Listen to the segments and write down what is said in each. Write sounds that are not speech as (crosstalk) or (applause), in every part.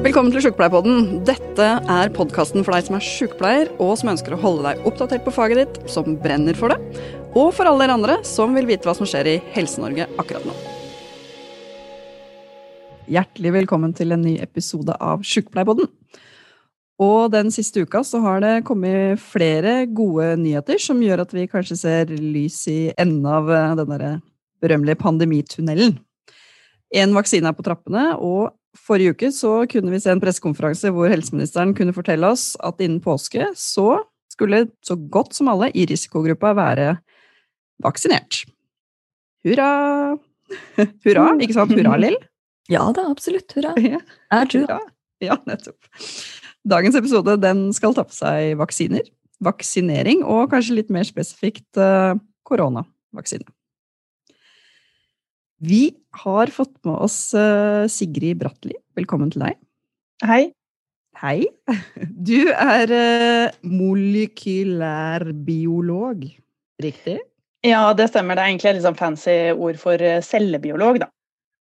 Velkommen til Sjukepleierpodden. Dette er podkasten for deg som er sjukepleier, og som ønsker å holde deg oppdatert på faget ditt, som brenner for det, og for alle dere andre som vil vite hva som skjer i Helse-Norge akkurat nå. Hjertelig velkommen til en ny episode av Sjukepleierpodden. Og den siste uka så har det kommet flere gode nyheter som gjør at vi kanskje ser lys i enden av eh, den derre berømmelige pandemitunnelen. En vaksine er på trappene, og forrige uke så kunne vi se en pressekonferanse hvor helseministeren kunne fortelle oss at innen påske så skulle så godt som alle i risikogruppa være vaksinert. Hurra! (laughs) Hurra, ikke sant? Hurra, Lill? (laughs) Ja da, absolutt. Hurra. Ja. Tror Hurra. Ja, nettopp. Dagens episode den skal ta på seg vaksiner, vaksinering og kanskje litt mer spesifikt eh, koronavaksine. Vi har fått med oss eh, Sigrid Bratli. Velkommen til deg. Hei. Hei. (laughs) Du er eh, molekylærbiolog, riktig? Ja, det stemmer. Det er egentlig et sånn fancy ord for eh, cellebiolog, da.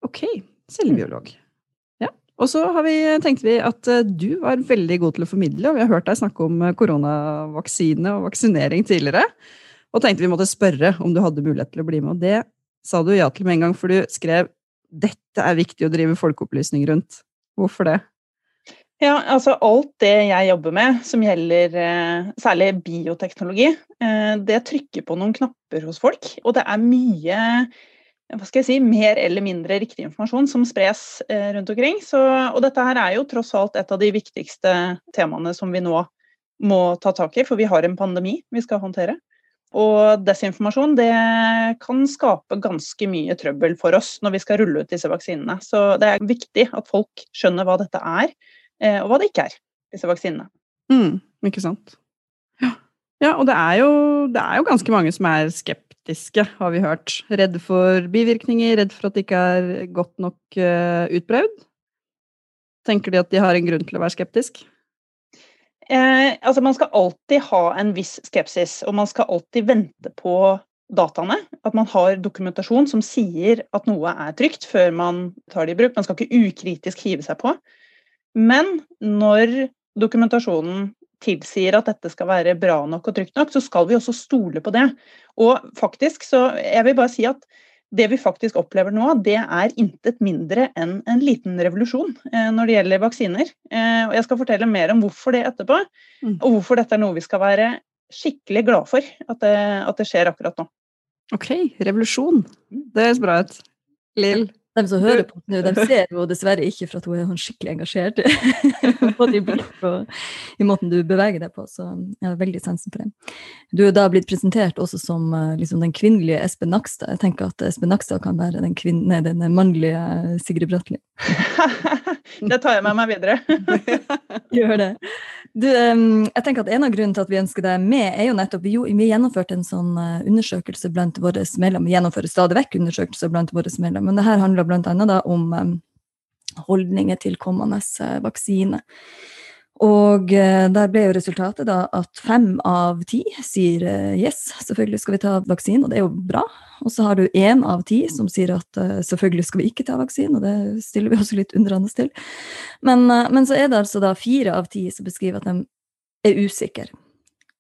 Ok, cellebiolog. Ja. Og så har vi, tenkte vi at du var veldig god til å formidle, og vi har hørt deg snakke om koronavaksine og vaksinering tidligere. Og tenkte vi måtte spørre om du hadde mulighet til å bli med. Og det sa du ja til med en gang, for du skrev dette er viktig å drive folkeopplysning rundt. Hvorfor det? Ja, altså alt det jeg jobber med som gjelder eh, særlig bioteknologi, eh, det trykker på noen knapper hos folk. Og det er mye hva skal jeg si, mer eller mindre riktig informasjon som spres eh, rundt omkring. Så, og dette her er jo tross alt et av de viktigste temaene som vi nå må ta tak i, for vi har en pandemi vi skal håndtere. Og desinformasjon det kan skape ganske mye trøbbel for oss når vi skal rulle ut disse vaksinene. Så det er viktig at folk skjønner hva dette er, eh, og hva det ikke er, disse vaksinene. Mm, ikke sant. Ja. ja og det er, jo, det er jo ganske mange som er skeptiske, har vi hørt. Redd for bivirkninger, redd for at det ikke er godt nok uh, utprøvd. Tenker de at de har en grunn til å være skeptisk? Eh, altså man skal alltid ha en viss skepsis, og man skal alltid vente på dataene. At man har dokumentasjon som sier at noe er trygt, før man tar det i bruk. Man skal ikke ukritisk hive seg på. Men når dokumentasjonen tilsier at dette skal være bra nok og trygt nok, så skal vi også stole på det. Og faktisk så Jeg vil bare si at det vi faktisk opplever nå, det er intet mindre enn en liten revolusjon eh, når det gjelder vaksiner. Eh, og jeg skal fortelle mer om hvorfor det etterpå, Mm. og hvorfor dette er noe vi skal være skikkelig glad for at det, at det skjer akkurat nå. Ok, revolusjon. Det høres bra ut. Lill? De som hører på nå, de ser jo dessverre ikke for at hun er sånn skikkelig engasjert (laughs) både i blikk og i måten du beveger deg på, så jeg har veldig sansen for det. Du er da blitt presentert også som eh, liksom, den kvinnelige Espen Nakstad. Jeg tenker at Espen Nakstad kan være den, kvinne, den mannlige Sigrid Bratteli. (laughs) det tar jeg med meg videre. (laughs) Gjør det. Du, jeg tenker at En av grunnene til at vi ønsker deg med, er jo nettopp vi, vi gjennomførte en sånn eh, undersøkelse blant våre medlemmer. Vi gjennomfører stadig vekk undersøkelser blant våre medlemmer, men det her handler bl.a. om holdninger til kommende eh, vaksine. Og eh, der ble jo resultatet da at fem av ti sier eh, yes, selvfølgelig skal vi ta vaksinen, og det er jo bra. Og så har du én av ti som sier at eh, selvfølgelig skal vi ikke ta vaksinen, og det stiller vi også litt undrende til. Men, men så er det altså da fire av ti som beskriver at de er usikre.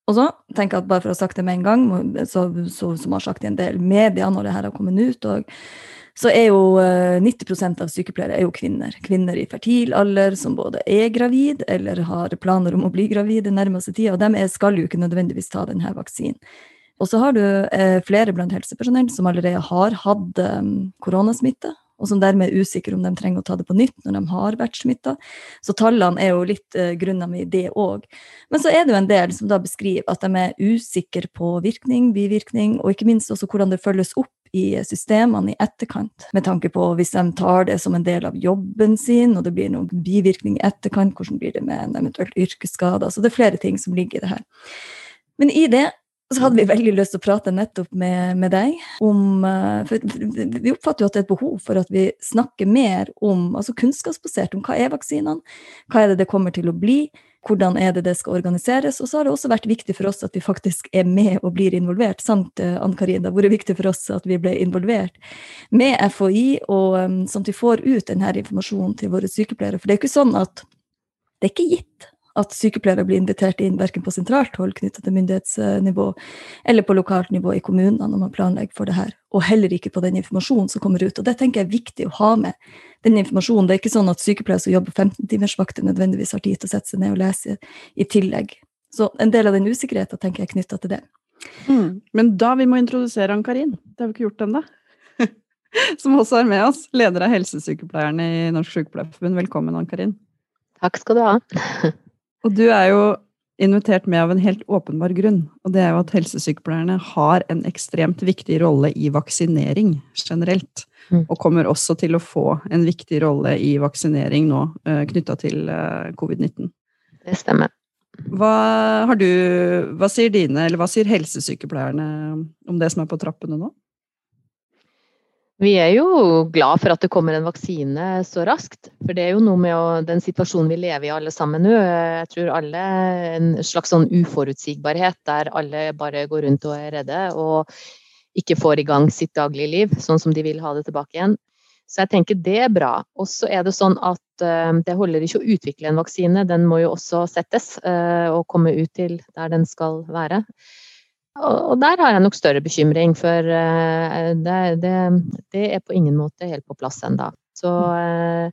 Og så tenker jeg at bare for å ha sagt det med en gang, så, så, som har sagt i en del medier når det her har kommet ut, og så er jo eh, 90% av sykepleiere er jo kvinner. Kvinner i fertil alder som både er gravid eller har planer om å bli gravid den nærmeste tida, og de skal jo ikke nødvendigvis ta denne vaksinen. Og så har du eh, flere blant helsepersonell som allerede har hatt eh, koronasmitte, og som dermed er usikre om de trenger å ta det på nytt når de har vært smitta. Så tallene er jo litt eh, grunna med det òg. Men så er det jo en del som da beskriver at de er usikre på virkning, bivirkning, og ikke minst også hvordan det følges opp i systemene i etterkant, med tanke på hvis de tar det som en del av jobben sin, og det blir noen bivirkning i etterkant, hvordan blir det med en eventuell yrkesskade? Så det er flere ting som ligger i det her. Men i det så hadde vi veldig lyst til å prate nettopp med, med deg om eh, For vi oppfatter jo at det er et behov for at vi snakker mer om, altså kunnskapsbasert, om hva er vaksinene, hva er det det kommer til å bli, hvordan er det det skal organiseres. Og så har det også vært viktig for oss at vi faktisk er med og blir involvert. Sant, eh, Ann Karin? Det har vært viktig for oss at vi ble involvert med FHI, og um, sånn at vi får ut denne informasjonen til våre sykepleiere. For det er ikke sånn at det er ikke gitt at sykepleiere blir invitert inn verken på sentralt hold knyttet til myndighetsnivå eller på lokalt nivå i kommunene når man planlegger for det her, og heller ikke på den informasjonen som kommer ut. Og Det tenker jeg er viktig å ha med. den informasjonen. Det er ikke sånn at sykepleiere som jobber 15-timersvakter, nødvendigvis har tid til å sette seg ned og lese i tillegg. Så en del av den usikkerheten tenker jeg er knytta til det. Mm. Men da vi må introdusere Ann-Karin, det har vi ikke gjort ennå, (laughs) som også er med oss, leder av helsesykepleierne i Norsk Sykepleierforbund. Velkommen, Ann-Karin. Takk skal du ha. Og du er jo invitert med av en helt åpenbar grunn, og det er jo at helsesykepleierne har en ekstremt viktig rolle i vaksinering generelt. Mm. Og kommer også til å få en viktig rolle i vaksinering nå eh, knytta til uh, covid-19. Det stemmer. Hva, du, hva sier dine, eller hva sier helsesykepleierne om det som er på trappene nå? Vi er jo glad for at det kommer en vaksine så raskt. For det er jo noe med den situasjonen vi lever i alle sammen nå. Jeg tror alle En slags sånn uforutsigbarhet der alle bare går rundt og er redde og ikke får i gang sitt daglige liv sånn som de vil ha det tilbake igjen. Så jeg tenker det er bra. Og så er det sånn at uh, det holder ikke å utvikle en vaksine, den må jo også settes uh, og komme ut til der den skal være. Og der har jeg nok større bekymring, for eh, det, det, det er på ingen måte helt på plass ennå. Så, eh,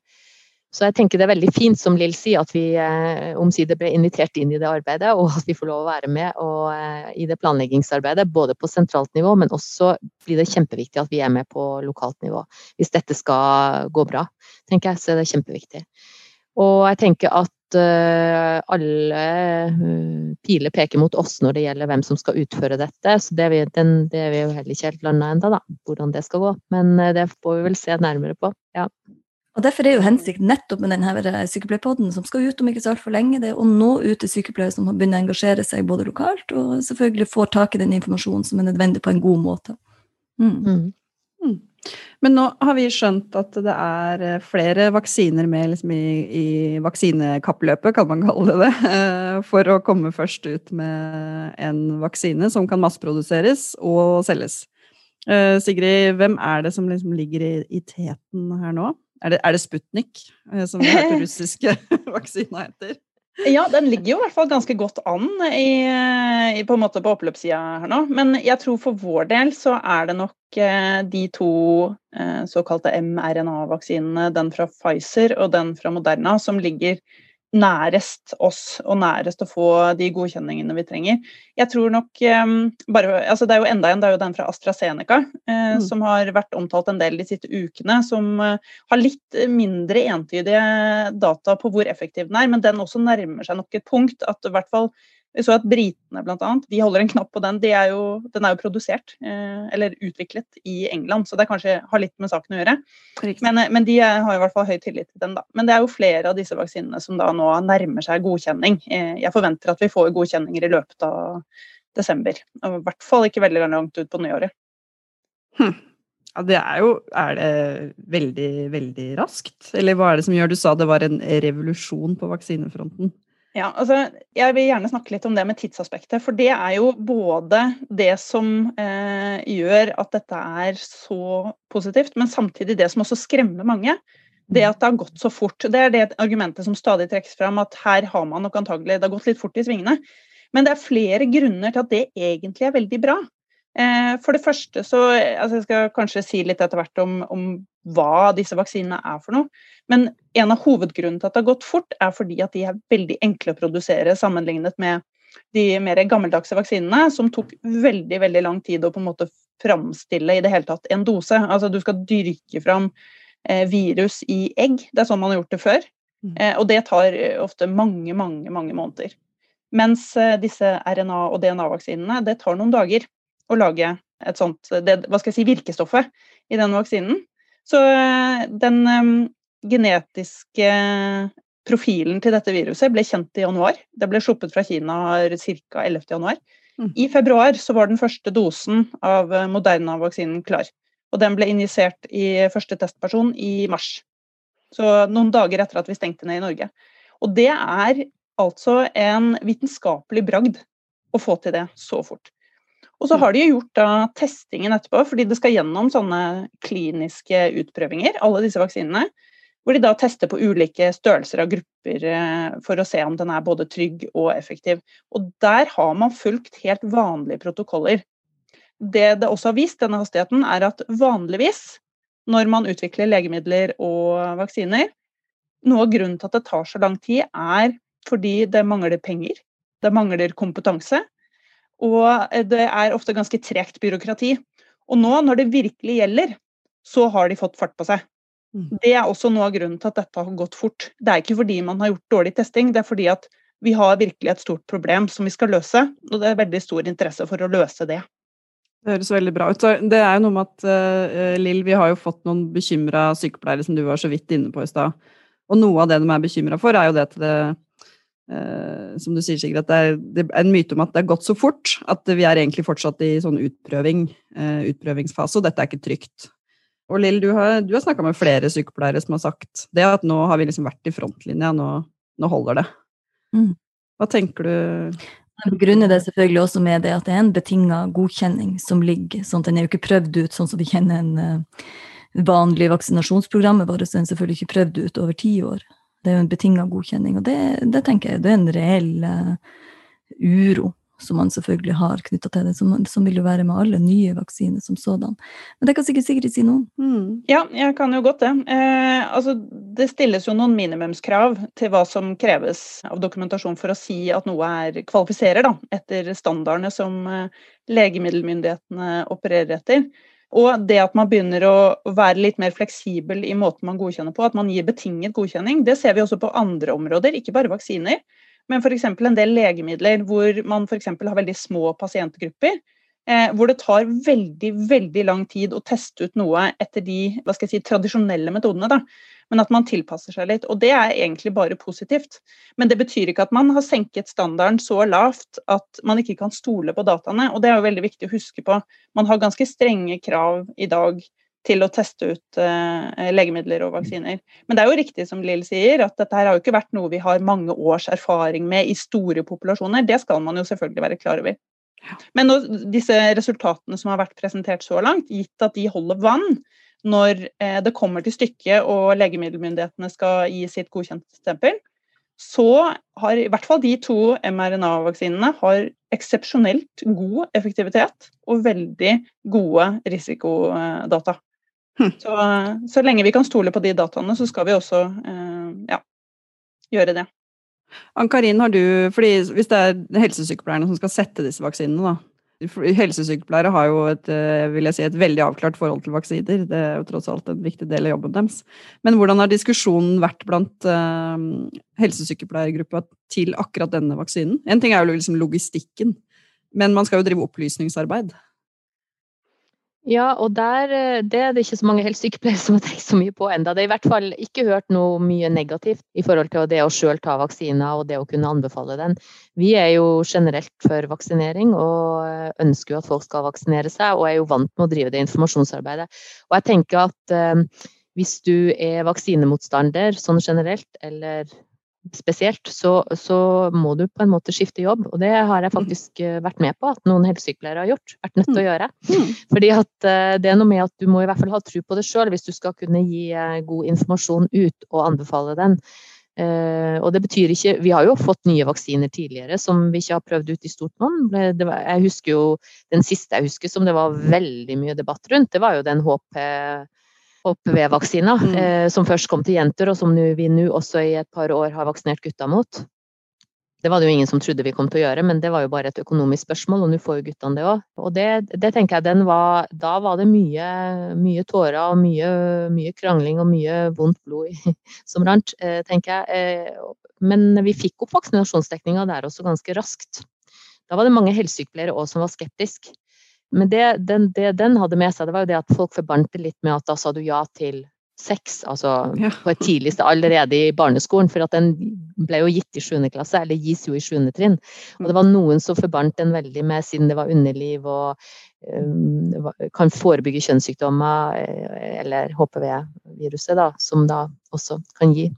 så, jeg tenker det er veldig fint, som Lill sier, at vi eh, omsider ble invitert inn i det arbeidet, og at vi får lov å være med og, i det planleggingsarbeidet. Både på sentralt nivå, men også blir det kjempeviktig at vi er med på lokalt nivå. Hvis dette skal gå bra, tenker jeg, så er det kjempeviktig. Og jeg tenker at Eh, alle eh, piler peker mot oss når det gjelder hvem som skal utføre dette. Så det er vi, den, det er vi jo heller ikke helt landa ennå, da, hvordan det skal gå. Men eh, det får vi vel se nærmere på. ja. Og Derfor er jo hensikten nettopp med denne sykepleierpodden som skal ut om ikke så altfor lenge, det er å nå ut til sykepleiere som har begynt å engasjere seg både lokalt, og selvfølgelig får tak i den informasjonen som er nødvendig på en god måte. Mm. Mm. Men nå har vi skjønt at det er eh, flere vaksiner med liksom i, i, vaksinekappløpet, kan man kalle det det, eh, for å komme først ut med en vaksine som kan masseproduseres og selges. Eh, Sigrid, hvem er det som liksom ligger i, i teten her nå? Er det, er det Sputnik, som den (laughs) russiske (laughs) vaksina heter? Ja, den ligger jo i hvert fall ganske godt an i, i, på, en måte på oppløpssida her nå. Men jeg tror for vår del så er det nok eh, de to eh, såkalte mRNA-vaksinene, den fra Pfizer og den fra Moderna, som ligger nærest oss og nærest å få de godkjenningene vi trenger. Jeg tror nok um, bare, altså Det er jo enda en, det er jo den fra AstraZeneca, uh, mm. som har vært omtalt en del de siste ukene. Som uh, har litt mindre entydige data på hvor effektiv den er, men den også nærmer seg nok et punkt at i hvert fall vi så at britene blant annet, de holder en knapp på den. De er jo, den er jo produsert, eh, eller utviklet, i England, så det kanskje har litt med saken å gjøre. Men, eh, men, de har i hvert fall høy tillit til den. da. Men det er jo flere av disse vaksinene som da nå nærmer seg godkjenning. Eh, jeg forventer at vi får godkjenninger i løpet av desember. Og I hvert fall ikke veldig langt ut på nyåret. Hm. Ja, det er jo Er det veldig, veldig raskt? Eller hva er det som gjør Du sa det var en revolusjon på vaksinefronten? Ja, altså, Jeg vil gjerne snakke litt om det med tidsaspektet. For det er jo både det som eh, gjør at dette er så positivt, men samtidig det som også skremmer mange. Det at det har gått så fort. Det er det argumentet som stadig trekkes fram, at her har man nok antagelig Det har gått litt fort i svingene. Men det er flere grunner til at det egentlig er veldig bra. Eh, for det første så altså Jeg skal kanskje si litt etter hvert om, om hva disse vaksinene er for noe. Men en av hovedgrunnene til at det har gått fort, er fordi at de er veldig enkle å produsere sammenlignet med de mer gammeldagse vaksinene, som tok veldig veldig lang tid å på en måte framstille i det hele tatt en dose. Altså Du skal dyrke fram eh, virus i egg. Det er sånn man har gjort det før. Mm. Eh, og det tar ofte mange, mange, mange måneder. Mens disse RNA- og DNA-vaksinene, det tar noen dager å lage et sånt det, hva skal jeg si, virkestoffet i den vaksinen. Så eh, den um, genetiske profilen til dette viruset ble kjent i januar. Det ble sluppet fra Kina ca. 11. januar. Mm. I februar så var den første dosen av eh, Moderna-vaksinen klar. Og den ble injisert i første testperson i mars. Så noen dager etter at vi stengte ned i Norge. Og det er altså en vitenskapelig bragd å få til det så fort. Og så har de gjort da testingen etterpå, fordi det skal gjennom sånne kliniske utprøvinger, alle disse vaksinene. Hvor de da tester på ulike størrelser av grupper eh, for å se om den er både trygg og effektiv. Og der har man fulgt helt vanlige protokoller. Det det også har vist, denne hastigheten, er at vanligvis når man utvikler legemidler og vaksiner, noe av grunnen til at det tar så lang tid, er fordi det mangler penger, det mangler kompetanse, og det er ofte ganske tregt byråkrati. Og nå, når det virkelig gjelder, så har de fått fart på seg. Mm. Det er også noe av grunnen til at dette har gått fort. Det er ikke fordi man har gjort dårlig testing, det er fordi at vi har virkelig et stort problem som vi skal løse, og det er veldig stor interesse for å løse det. Det høres veldig bra ut. Det er jo noe med at uh, Lill, vi har jo fått noen bekymra sykepleiere som du var så vidt inne på i stad. Og noe av det de er bekymra for, er jo det at det Uh, som du sier, Sigrid, at det er, det er, en myte om at det har gått så fort at vi er egentlig fortsatt i sånn utprøving, uh, utprøvingsfase, og dette er ikke trygt. Og Lill, du har, du har snakka med flere sykepleiere som har sagt det at nå har vi liksom vært i frontlinja, nå, nå holder det. Mm. Hva tenker du? Jeg begrunner det selvfølgelig også med det at det er en betinga godkjenning som ligger. sånn at Den er jo ikke prøvd ut sånn som vi kjenner en uh, vanlig vaksinasjonsprogrammet vårt. Den er selvfølgelig ikke prøvd ut over ti år. Det er jo en betinga godkjenning, og det, det, tenker jeg det er en reell uh, uro som man selvfølgelig har knytta til det, som, som, vil jo være med alle nye vaksiner som sådan. Men det kan sikkert Sigrid si noe mm. Ja, jeg kan jo godt det. Eh, altså, det stilles jo noen minimumskrav til hva som kreves av dokumentasjon for å si at noe er kvalifiserer, da, etter standardene som eh, legemiddelmyndighetene opererer etter. Og det at man begynner å være litt mer fleksibel i måten man godkjenner på, at man gir betinget godkjenning, det ser vi også på andre områder, ikke bare vaksiner. Men f.eks. en del legemidler hvor man for har veldig små pasientgrupper. Eh, hvor det tar veldig veldig lang tid å teste ut noe etter de hva skal jeg si, tradisjonelle metodene. Da men at man tilpasser seg litt. Og det er egentlig bare positivt. Men det betyr ikke at man har senket standarden så lavt at man ikke kan stole på dataene. Og det er jo veldig viktig å huske på. Man har ganske strenge krav i dag til å teste ut eh, legemidler og vaksiner. Men det er jo riktig som Lill sier, at dette her har jo ikke vært noe vi har mange års erfaring med i store populasjoner. Det skal man jo selvfølgelig være klar over. Men nå, disse resultatene som har vært presentert så langt, gitt at de holder vann, når eh, det kommer til stykket og legemiddelmyndighetene skal gi sitt godkjentstempel, så har i hvert fall de to mRNA-vaksinene har eksepsjonelt god effektivitet og veldig gode risikodata. Hm. Så, så, lenge vi kan stole på de dataene, så skal vi også eh, ja, gjøre det. Ann-Karin, har du, fordi Hvis det er helsesykepleierne som skal sette disse vaksinene, da, Helsesykepleiere har jo et, eh, vil jeg si, et veldig avklart forhold til vaksiner. Det er jo tross alt en viktig del av jobben deres. Men hvordan har diskusjonen vært blant uh, helsesykepleiergruppa til akkurat denne vaksinen? En ting er jo liksom logistikken, men man skal jo drive opplysningsarbeid. Ja, og der, eh, det er det ikke så mange helsesykepleiere som har tenkt så mye på enda. Det er i hvert fall ikke hørt noe mye negativt i forhold til det å sjøl ta vaksiner og det å kunne anbefale den. Vi er jo generelt for vaksinering og ønsker jo at folk skal vaksinere seg, og er jo vant med å drive det informasjonsarbeidet. Og jeg tenker at eh, hvis du er vaksinemotstander sånn generelt, eller spesielt, så, så, må du på en måte skifte jobb. Og det har jeg mm. faktisk eh, vært med på at noen helsesykepleiere har gjort. Vært nødt til å mm. gjøre. Mm. Fordi at eh, det er noe med at du må i hvert fall ha tro på det sjøl hvis du skal kunne gi eh, god informasjon ut og anbefale den. Og det betyr ikke Vi har jo fått nye vaksiner tidligere som vi ikke har prøvd ut i stort monn. Jeg husker jo den siste jeg husker som det var veldig mye debatt rundt, det var jo den HP HPV-vaksina, mm. eh, som først kom til jenter, og som vi nå også i et par år har vaksinert gutta mot. Det var det jo ingen som trodde vi kom til å gjøre, men det var jo bare et økonomisk spørsmål, og nå får jo guttene det òg. Og det, det, tenker jeg var, Da var det mye, mye tårer og mye, mye, krangling og mye vondt blod (laughs) som rant, eh, tenker jeg. Eh, men vi fikk opp vaksinasjonsdekninga der også ganske raskt. Da var det mange helsesykepleiere òg som var skeptiske. Men det den, det den, hadde med seg, det var jo det at folk forbandt det litt med at da sa du ja til sex, altså ja. på et tidligste allerede i barneskolen, for at den ble jo gitt i 7. klasse, eller gis jo i 7. trinn. Og det var noen som forbandt den veldig med, siden det var underliv og um, kan forebygge kjønnssykdommer, eh, eller HPV-viruset, da, som da også kan gi.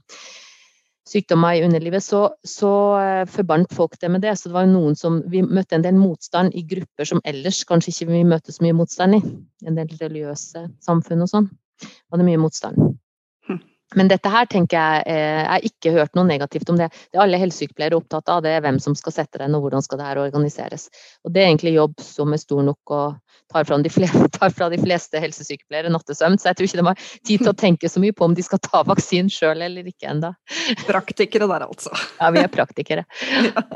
Sykdommer i underlivet, så, så eh, forbandt folk det med det. Så det var noen som Vi møtte en del motstand i grupper som ellers kanskje ikke vi møter så mye motstand i. En del religiøse samfunn og sånn. Var det mye motstand. Men dette her tenker jeg eh, Jeg har ikke hørt noe negativt om det. Det alle helsesykepleiere er opptatt av, det er hvem som skal sette den, og hvordan skal det her organiseres. Og det er egentlig jobb som er stor nok og tar fra de fleste, (laughs) tar fra de fleste helsesykepleiere nattesøvn. Så jeg tror ikke de har tid til å tenke så mye på om de skal ta vaksinen sjøl eller ikke enda. Praktikere der, altså. Ja, vi er praktikere. (laughs)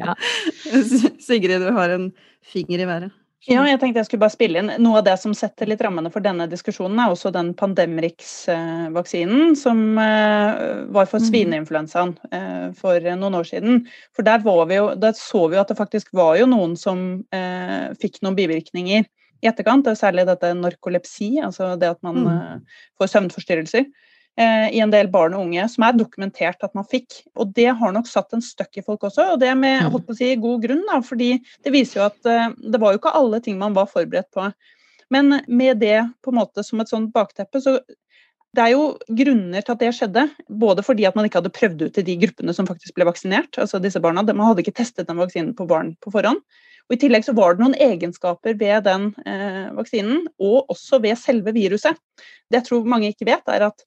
Ja. Sigrid, du har en finger i været. Ja, jeg tenkte jeg skulle bare spille inn. Noe av det som setter litt rammene for denne diskusjonen, er også den Pandemrix-vaksinen som eh, var for mm. svineinfluensaen eh, for noen år siden. For der, vi jo, der så vi jo at det faktisk var jo noen som eh, fikk noen bivirkninger i etterkant. Er særlig dette narkolepsi, altså det at man mm. får søvnforstyrrelser. Eh, i en del barn og unge, som er dokumentert at man fikk. Og det har nok satt en støkk i folk også, og det med holdt på å si, god grunn. da, fordi det viser jo at eh, det var jo ikke alle ting man var forberedt på. Men med det på en måte som et sånt bakteppe, så det er jo grunner til at det skjedde. Både fordi at man ikke hadde prøvd ut i de gruppene som faktisk ble vaksinert. altså disse barna, Man hadde ikke testet den vaksinen på barn på forhånd. Og I tillegg så var det noen egenskaper ved den eh, vaksinen, og også ved selve viruset. Det jeg tror mange ikke vet, er at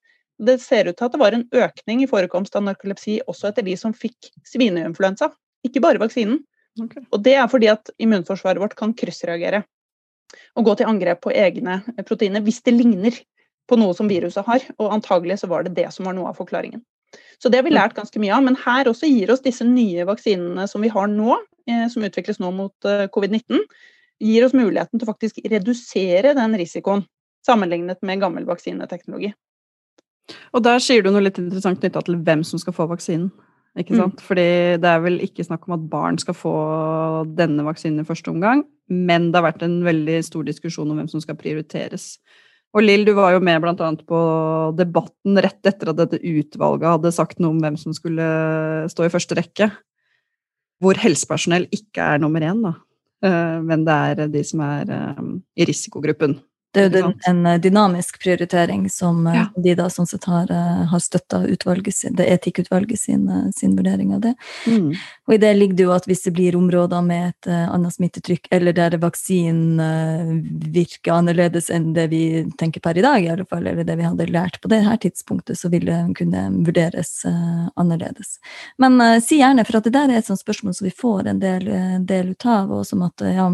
det ser ut til at det var en økning i forekomst av narkolepsi også etter de som fikk svineinfluensa, ikke bare vaksinen. Okay. Og det er fordi at immunforsvaret vårt kan kryssreagere og gå til angrep på egne proteiner hvis det ligner på noe som viruset har. Og antagelig så var det det som var noe av forklaringen. Så det har vi lært ganske mye av. Men her også gir oss disse nye vaksinene som vi har nå, eh, som utvikles nå mot eh, covid-19, gir oss muligheten til å faktisk redusere den risikoen sammenlignet med gammel vaksineteknologi. Og der sier du noe litt interessant knytta til hvem som skal få vaksinen. Ikke mm. sant? Mm. Fordi det er vel ikke snakk om at barn skal få denne vaksinen i første omgang, men det har vært en veldig stor diskusjon om hvem som skal prioriteres. Og Lill, du var jo med bl.a. på debatten rett etter at dette utvalget hadde sagt noe om hvem som skulle stå i første rekke. Hvor helsepersonell ikke er nummer én, da. Eh, men det er de som er eh, i risikogruppen. Det er jo en eh, dynamisk prioritering som eh, ja. de da sånn sett har, eh, har støtta etikkutvalget sin, sin, vurdering av det. Mm. Og i det ligger det jo at hvis det blir områder med et annet smittetrykk, eller der vaksinen virker annerledes enn det vi tenker per i dag, i alle fall, eller det vi hadde lært på det her tidspunktet, så vil det kunne vurderes annerledes. Men si gjerne, for at det der er et sånt spørsmål som vi får en del, del ut av, og som at ja,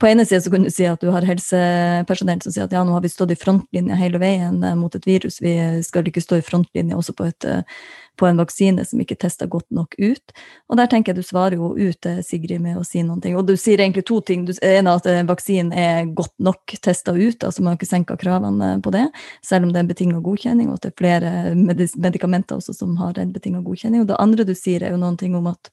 på ene sida så kan du si at du har helsepersonell som sier at ja, nå har vi stått i frontlinja hele veien eh, mot et virus, vi skal ikke stå i frontlinja også på, et, eh, på en vaksine som ikke tester godt nok ut. Og der tenker jeg du svarer jo ut, eh, Sigrid, med å si noen ting. Og du sier egentlig to ting. Du er at vaksinen er godt nok testa ut, altså man har ikke senka kravene på det, selv om det er en betinga godkjenning, og at det er flere medikamenter også som har en betinga godkjenning. Og det andre du sier, er jo noen ting om at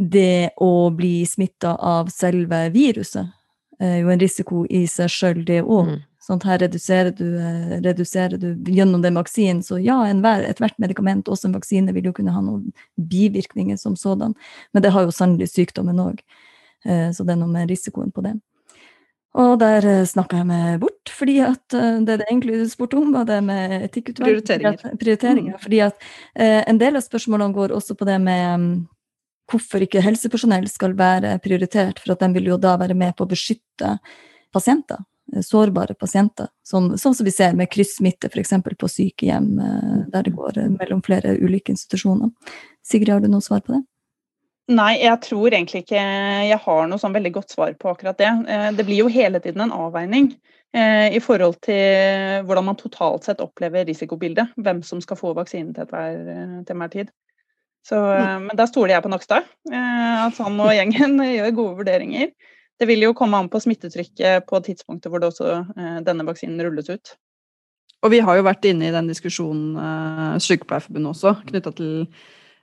det å bli smitta av selve viruset er jo en risiko i seg sjøl, det òg. Mm. Sånn her reduserer du, eh, reduserer du gjennom den vaksinen. Så ja, ethvert medikament, også en vaksine, vil jo kunne ha noen bivirkninger som sådan. Men det har jo sannelig sykdommen òg. Eh, så det er noe med risikoen på det. Og der eh, snakka jeg meg bort, fordi at det det egentlig spurte om, var det med etikkutvalg. Prioriteringer. Prioriteringer. Mm. Fordi at en del av spørsmålene går også på det med mm, hvorfor ikke helsepersonell skal være prioritert, for at de vil jo da være med på å beskytte pasienter, eh, sårbare pasienter. Sånn, sånn som vi ser med kryssmitte f.eks. på sykehjem, eh, der det går mellom flere ulike institusjoner. Sigrid, har du noe svar på det? Nei, jeg tror egentlig ikke jeg har noe sånn veldig godt svar på akkurat det. Eh, det blir jo hele tiden en avveining i forhold til hvordan man totalt sett opplever risikobildet. Hvem som skal få vaksinen til enhver tid. Så, mm. eh, men da stoler jeg på Nakstad. Eh, at han og gjengen (laughs) gjør gode vurderinger. Det vil jo komme an på smittetrykket på tidspunktet hvor også, eh, denne vaksinen rulles ut. Og vi har jo vært inne i den diskusjonen, Sykepleierforbundet også, knytta til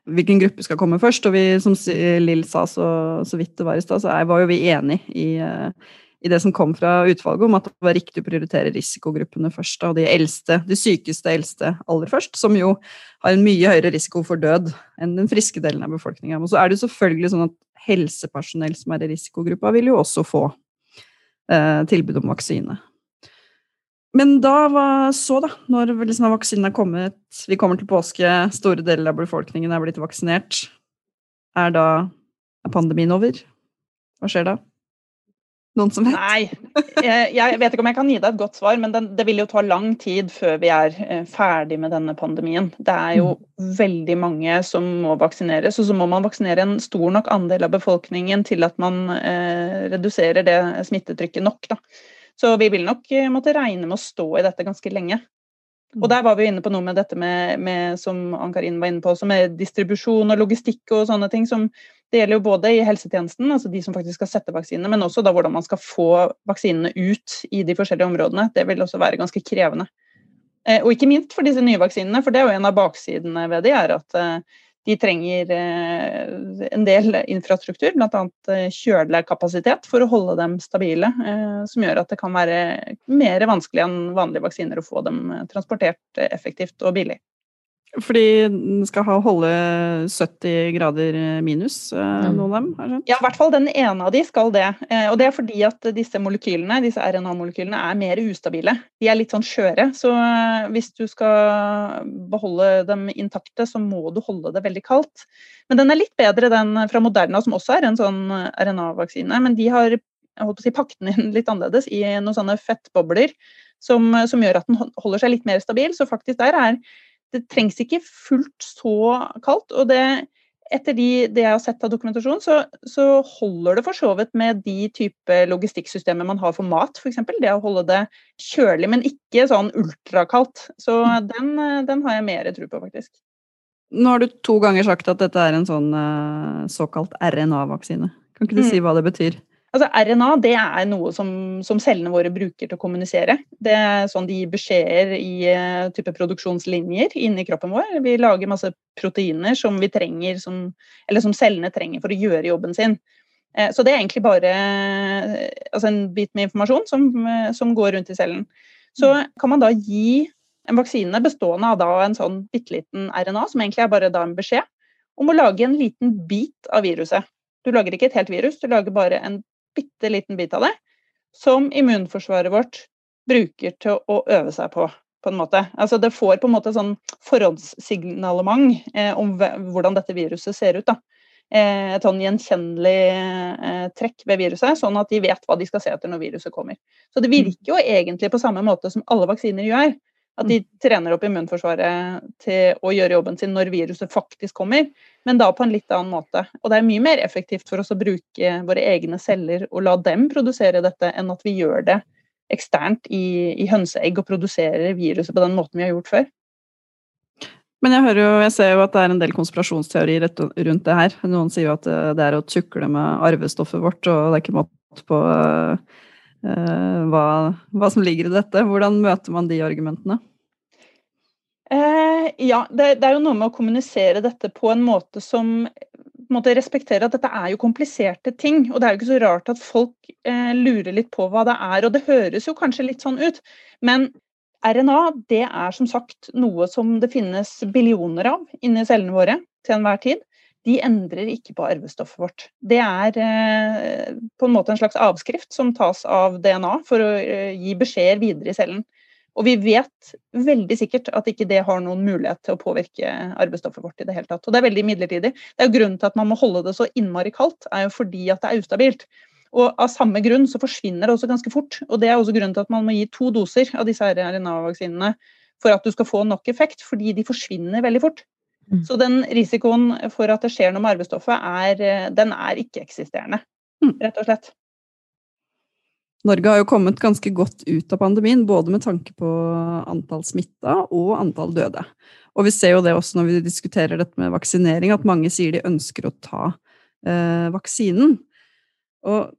hvilken gruppe skal komme først. Og vi, som Lill sa så, så, vidt det var i stad, så var jo vi enig i, i det som kom fra utvalget om at det var riktig å prioritere risikogruppene først. Og de eldste, de sykeste eldste aller først, som jo har en mye høyere risiko for død enn den friske delen av befolkninga. Og så er det jo selvfølgelig sånn at helsepersonell som er i risikogruppa, vil jo også få eh, tilbud om vaksine. Men da, var så, da? Når liksom vaksinen er kommet, vi kommer til påske, store deler av befolkningen er blitt vaksinert. Er da er pandemien over? Hva skjer da? Noen som vet? Nei, jeg vet ikke om jeg kan gi deg et godt svar, men det vil jo ta lang tid før vi er eh, ferdig med denne pandemien. Det er jo mm. veldig mange som må vaksineres, og så må man vaksinere en stor nok andel av befolkningen til at man eh, reduserer det smittetrykket nok. Da. Så vi vil nok eh, måtte regne med å stå i dette ganske lenge. Og der var vi inne på noe med dette med, med som Ann-Karin var inne på, som med distribusjon og logistikk og sånne ting som det gjelder jo både i helsetjenesten, altså de som faktisk skal sette vaksinene, men også da hvordan man skal få vaksinene ut i de forskjellige områdene. Det vil også være ganske krevende. Eh, og ikke minst for disse nye vaksinene, for det er jo en av baksidene ved de, er at eh, de trenger eh, en del infrastruktur, bl.a. kjølekapasitet, for å holde dem stabile. Som gjør at det kan være mer vanskelig enn vanlige vaksiner å få dem transportert effektivt og billig. Fordi den skal ha, holde 70 grader minus, eh, noen av dem? Ja, i hvert fall den ene av de skal det. Eh, og det er fordi at disse molekylene, disse RNA-molekylene er mer ustabile. De er litt sånn skjøre. Så eh, hvis du skal beholde dem intakte, så må du holde det veldig kaldt. Men den er litt bedre, den fra Moderna, som også er en sånn RNA-vaksine. Men de har holdt på å si, pakket den inn litt annerledes i noen sånne fettbobler som, som gjør at den holder seg litt mer stabil. Så faktisk der er det trengs ikke fullt så kaldt. Og det, etter de, det jeg har sett av dokumentasjon, så, så holder det for så vidt med de type logistikksystemer man har for mat, f.eks. Det å holde det kjølig, men ikke sånn ultrakaldt. Så den, den har jeg mer tro på, faktisk. Nå har du to ganger sagt at dette er en sånn eh, såkalt RNA-vaksine. Kan ikke du mm. si hva det betyr? Altså, RNA det er noe som, som, cellene våre bruker til å kommunisere. Det er sånn de gir beskjeder i uh, type produksjonslinjer inni kroppen vår. Vi lager masse proteiner som vi trenger, som, eller som cellene trenger for å gjøre jobben sin. Uh, så det er egentlig bare uh, altså en bit med informasjon som, som, går rundt i cellen. Så kan man da gi en vaksine bestående av da en sånn bitte liten RNA, som egentlig er bare da en beskjed, om å lage en liten bit av viruset. Du lager ikke et helt virus, du lager bare en bitte liten bit av det som immunforsvaret vårt bruker til å øve seg på. på en måte. Altså Det får på en måte sånn forhåndssignalement eh, om hvordan dette viruset ser ut. da. Eh, et sånn gjenkjennelig eh, trekk ved viruset, sånn at de vet hva de skal se etter når viruset kommer. Så det virker jo egentlig på samme måte som alle vaksiner gjør. At de mm. trener opp immunforsvaret til å gjøre jobben sin når viruset faktisk kommer, men da på en litt annen måte. Og det er mye mer effektivt for oss å bruke våre egne celler og la dem produsere dette, enn at vi gjør det eksternt i, i hønseegg og produserer viruset på den måten vi har gjort før. Men jeg, hører jo, jeg ser jo at det er en del konspirasjonsteorier rundt det her. Noen sier jo at det er å tukle med arvestoffet vårt, og det er ikke måte på Eh, hva, hva, som ligger i dette. Hvordan møter man de argumentene? Eh, ja, det, det, er jo noe med å kommunisere dette på en måte som på en måte respekterer at dette er jo kompliserte ting. Og det er jo ikke så rart at folk eh, lurer litt på hva det er. Og det høres jo kanskje litt sånn ut, men RNA det er som sagt noe som det finnes billioner av inni cellene våre til enhver tid de endrer ikke på arvestoffet vårt. Det er eh, på en måte en slags avskrift som tas av DNA for å eh, gi beskjeder videre i cellen. Og vi vet veldig sikkert at ikke det har noen mulighet til å påvirke arvestoffet vårt i det hele tatt. Og det er veldig midlertidig. Det er jo Grunnen til at man må holde det så innmari kaldt, er jo fordi at det er ustabilt. Og av samme grunn så forsvinner det også ganske fort. Og det er også grunnen til at man må gi to doser av disse RNA-vaksinene for at du skal få nok effekt, fordi de forsvinner veldig fort. Mm. Så den risikoen for at det skjer noe med arvestoffet, er, eh, den er ikke-eksisterende. Mm. Rett og slett. Norge har jo kommet ganske godt ut av pandemien, både med tanke på antall smitta og antall døde. Og vi ser jo det også når vi diskuterer dette med vaksinering, at mange sier de ønsker å ta eh, vaksinen. Og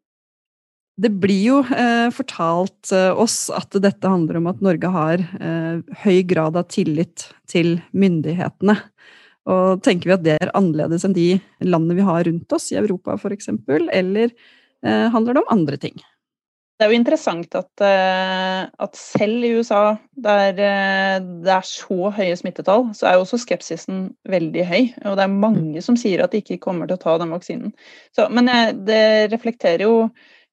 det blir jo eh, fortalt eh, oss at dette handler om at Norge har eh, høy grad av tillit til myndighetene. Og tenker vi at det er annerledes enn de landene vi har rundt oss, i Europa f.eks., eller eh, handler det om andre ting? Det er jo interessant at, eh, at selv i USA, der eh, det er så høye smittetall, så er jo også skepsisen veldig høy. Og det er mange som sier at de ikke kommer til å ta den vaksinen. Så, men det reflekterer jo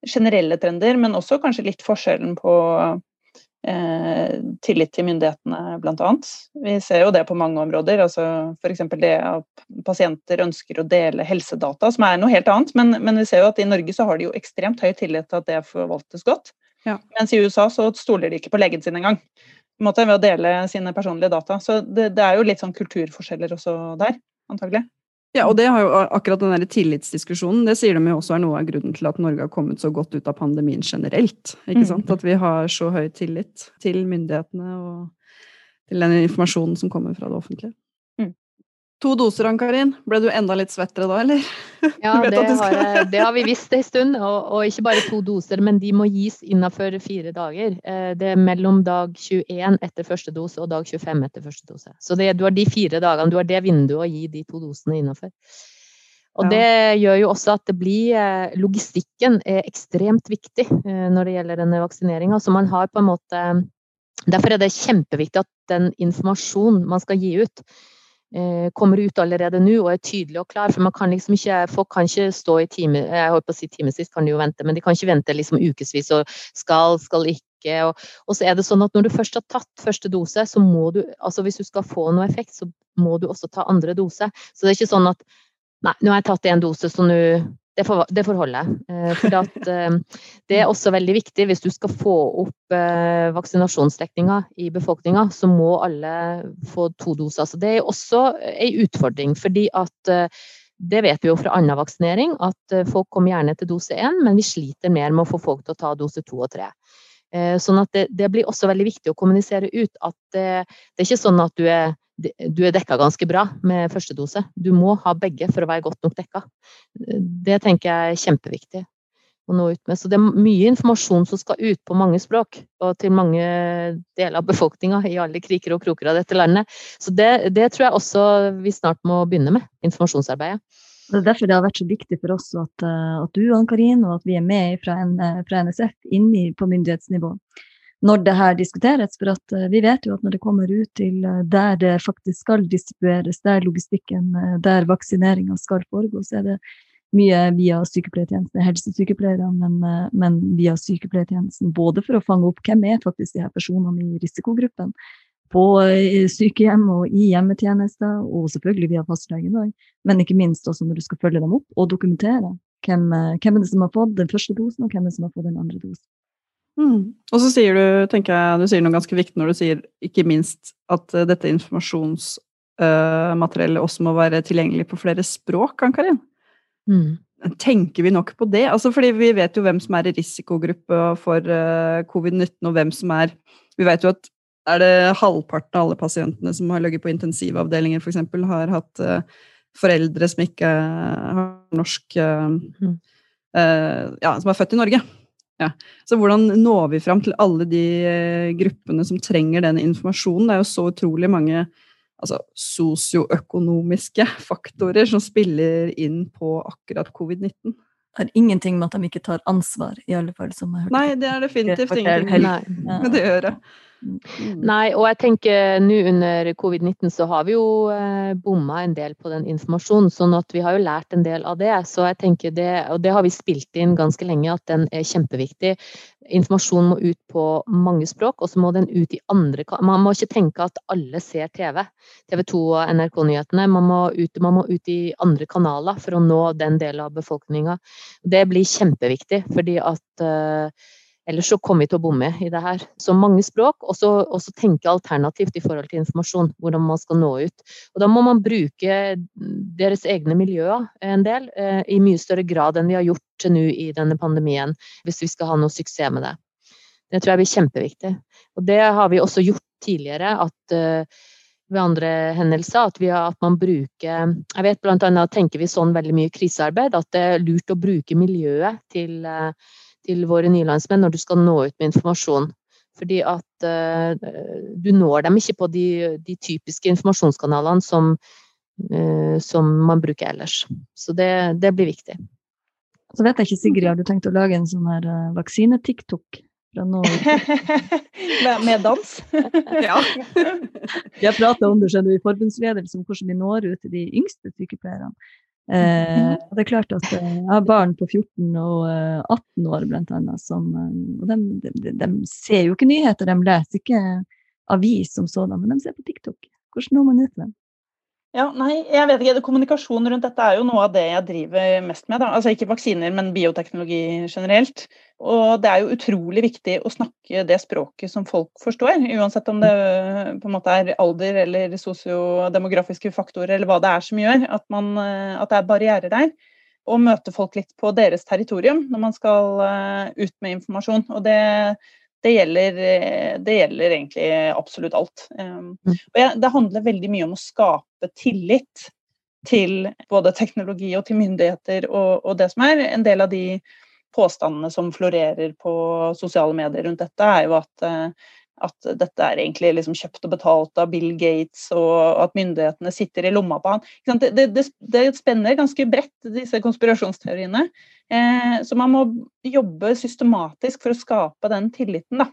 generelle trender, men også kanskje litt forskjellen på eh, tillit til myndighetene, bl.a. Vi ser jo det på mange områder. altså F.eks. det at pasienter ønsker å dele helsedata, som er noe helt annet. Men, men, vi ser jo at i Norge så har de jo ekstremt høy tillit til at det forvaltes godt. Ja. Mens i USA så stoler de ikke på legen sin engang. Ved å dele sine personlige data. Så det, det er jo litt sånn kulturforskjeller også der, antagelig. Ja, og det har jo akkurat den der tillitsdiskusjonen, det sier de jo også er noe av grunnen til at Norge har kommet så godt ut av pandemien generelt. ikke mm. sant? At vi har så høy tillit til myndighetene og til den informasjonen som kommer fra det offentlige. To doser, Ann-Karin. Ble du enda litt svettere da, eller? (laughs) Ja, det har, det har, vi visst en stund. Og, og, ikke bare to doser, men de må gis innenfor fire dager. Eh, det er mellom dag 21 etter første dose og dag 25 etter første dose. Så det, du har de fire dagene, du har det vinduet å gi de to dosene innenfor. Og det gjør jo også at det blir eh, Logistikken er ekstremt viktig eh, når det gjelder denne vaksineringa. Så man har på en måte Derfor er det kjempeviktig at den informasjonen man skal gi ut, kommer ut allerede nå og er tydelig og klar. For man kan liksom ikke, folk kan ikke stå i time, jeg holdt på å si timevis, kan de jo vente, men de kan ikke vente liksom ukevis og skal, skal ikke. Og, og, så er det sånn at når du først har tatt første dose, så må du, altså hvis du skal få noe effekt, så må du også ta andre dose. Så det er ikke sånn at nei, nå har jeg tatt én dose, så nå det, for, det forholder jeg. Eh, for at, eh, det er også veldig viktig. Hvis du skal få opp eh, vaksinasjonsdekninga i befolkninga, så må alle få to doser. Så det er også en utfordring. fordi at det vet vi jo fra annen vaksinering, at folk kommer gjerne til dose én, men vi sliter mer med å få folk til å ta dose to og tre. Sånn at det, det, blir også veldig viktig å kommunisere ut at det, det er ikke sånn at du er du er dekka ganske bra med første dose. Du må ha begge for å være godt nok dekka. Det tenker jeg er kjempeviktig å nå ut med. Så det er mye informasjon som skal ut på mange språk, og til mange deler av befolkninga i alle kriker og kroker av dette landet. Så det, det tror jeg også vi snart må begynne med, informasjonsarbeidet. Det er derfor det har vært så viktig for oss at, eh, at du Ann-Karin, og at vi er med fra, fra NSF inn på myndighetsnivå når det her diskuteres. For at uh, vi vet jo at når det kommer ut til uh, der det faktisk skal distribueres, der logistikken, uh, der vaksineringa skal foregå, så er det mye via sykepleiertjenesten, helsesykepleierne, men, men, via sykepleiertjenesten. Både for å fange opp hvem er faktisk de her personene i risikogruppen på sykehjem og i hjemmetjenester, og selvfølgelig via fastlegen òg. Men ikke minst også når du skal følge dem opp og dokumentere hvem, hvem er det som har fått den første dosen, og hvem er det som har fått den andre dosen. Mm. Og så sier du, tenker jeg, du sier noe ganske viktig når du sier ikke minst at uh, dette informasjonsmateriellet uh, også må være tilgjengelig på flere språk, Ann-Karin. Mm. Tenker vi nok på det? Altså, fordi vi vet jo hvem som er i risikogruppe for uh, covid-19, og hvem som er Vi vet jo at er det halvparten av alle pasientene som har ligget på intensivavdelinger, f.eks., har hatt uh, foreldre som ikke har norsk mm. Ja, som er født i Norge. Ja. Så hvordan når vi fram til alle de eh, gruppene som trenger den informasjonen? Det er jo så utrolig mange altså, sosioøkonomiske (laughs) faktorer som spiller inn på akkurat covid-19. Det har ingenting med at de ikke tar ansvar, i alle fall. som jeg har hørt. Nei, det er definitivt ingenting med (laughs) det å gjøre. Mm. Nei, og jeg tenker nå under covid-19 så har vi jo eh, bomma en del på den informasjonen, sånn at vi har jo lært en del av det. Så jeg tenker det, og det har vi spilt inn ganske lenge, at den er kjempeviktig. Informasjon må ut på mange språk, og så må den ut i andre Man må ikke tenke at alle ser TV, TV 2 og NRK-nyhetene. Man, man, må ut i andre kanaler for å nå den delen av befolkninga. Det blir kjempeviktig, fordi at uh, Ellers så kommer vi til å bomme i det her. Så mange språk, og så tenke alternativt i forhold til informasjon. Hvordan man skal nå ut. Og da må man bruke deres egne miljøer en del, eh, i mye større grad enn vi har gjort til nå i denne pandemien. Hvis vi skal ha noe suksess med det. Det tror jeg blir kjempeviktig. Og det har vi også gjort tidligere. at eh, ved andre hendelser. At, har, at, man bruker Jeg vet blant annet tenker vi sånn veldig mye krisearbeid, at det er lurt å bruke miljøet til uh, til våre nylandsmenn når du skal nå ut med informasjon. Fordi at uh, du når dem ikke på de, de typiske informasjonskanalene som, uh, som, man bruker ellers. Så det, det, blir viktig. Så vet jeg ikke, Sigrid, har du tenkt å lage en sånn her uh, vaksine-TikTok? (laughs) med, med dans? (laughs) ja. Vi har prata om det skjønner, i forbundsledelsen, hvordan vi når ut til de yngste sykepleierne. Eh, og det er klart at eh, Jeg har barn på 14 og eh, 18 år, blant annet. Som, eh, og de, de, de, ser jo ikke nyheter, de leser ikke avis som sådan, men de ser på TikTok. Hvordan når man ut til dem? Ja, nei, jeg vet ikke. Kommunikasjon rundt dette er jo noe av det jeg driver mest med. Da. Altså Ikke vaksiner, men bioteknologi generelt. Og det er jo utrolig viktig å snakke det språket som folk forstår. Uansett om det på en måte er alder eller sosiodemografiske faktorer eller hva det er som gjør at, man, at det er barrierer der. Og møte folk litt på deres territorium når man skal eh, ut med informasjon. Og det, det gjelder, eh, det gjelder, egentlig absolutt alt. Um, mm. Og det handler veldig mye om å skape tillit til både teknologi og til myndigheter og, og det som er. En del av de påstandene som florerer på sosiale medier rundt dette, er jo at, eh, at dette er egentlig liksom kjøpt og betalt av Bill Gates, og at myndighetene sitter i lomma på han. Det, det, det spenner ganske bredt, disse konspirasjonsteoriene. Eh, så man må jobbe systematisk for å skape den tilliten, da.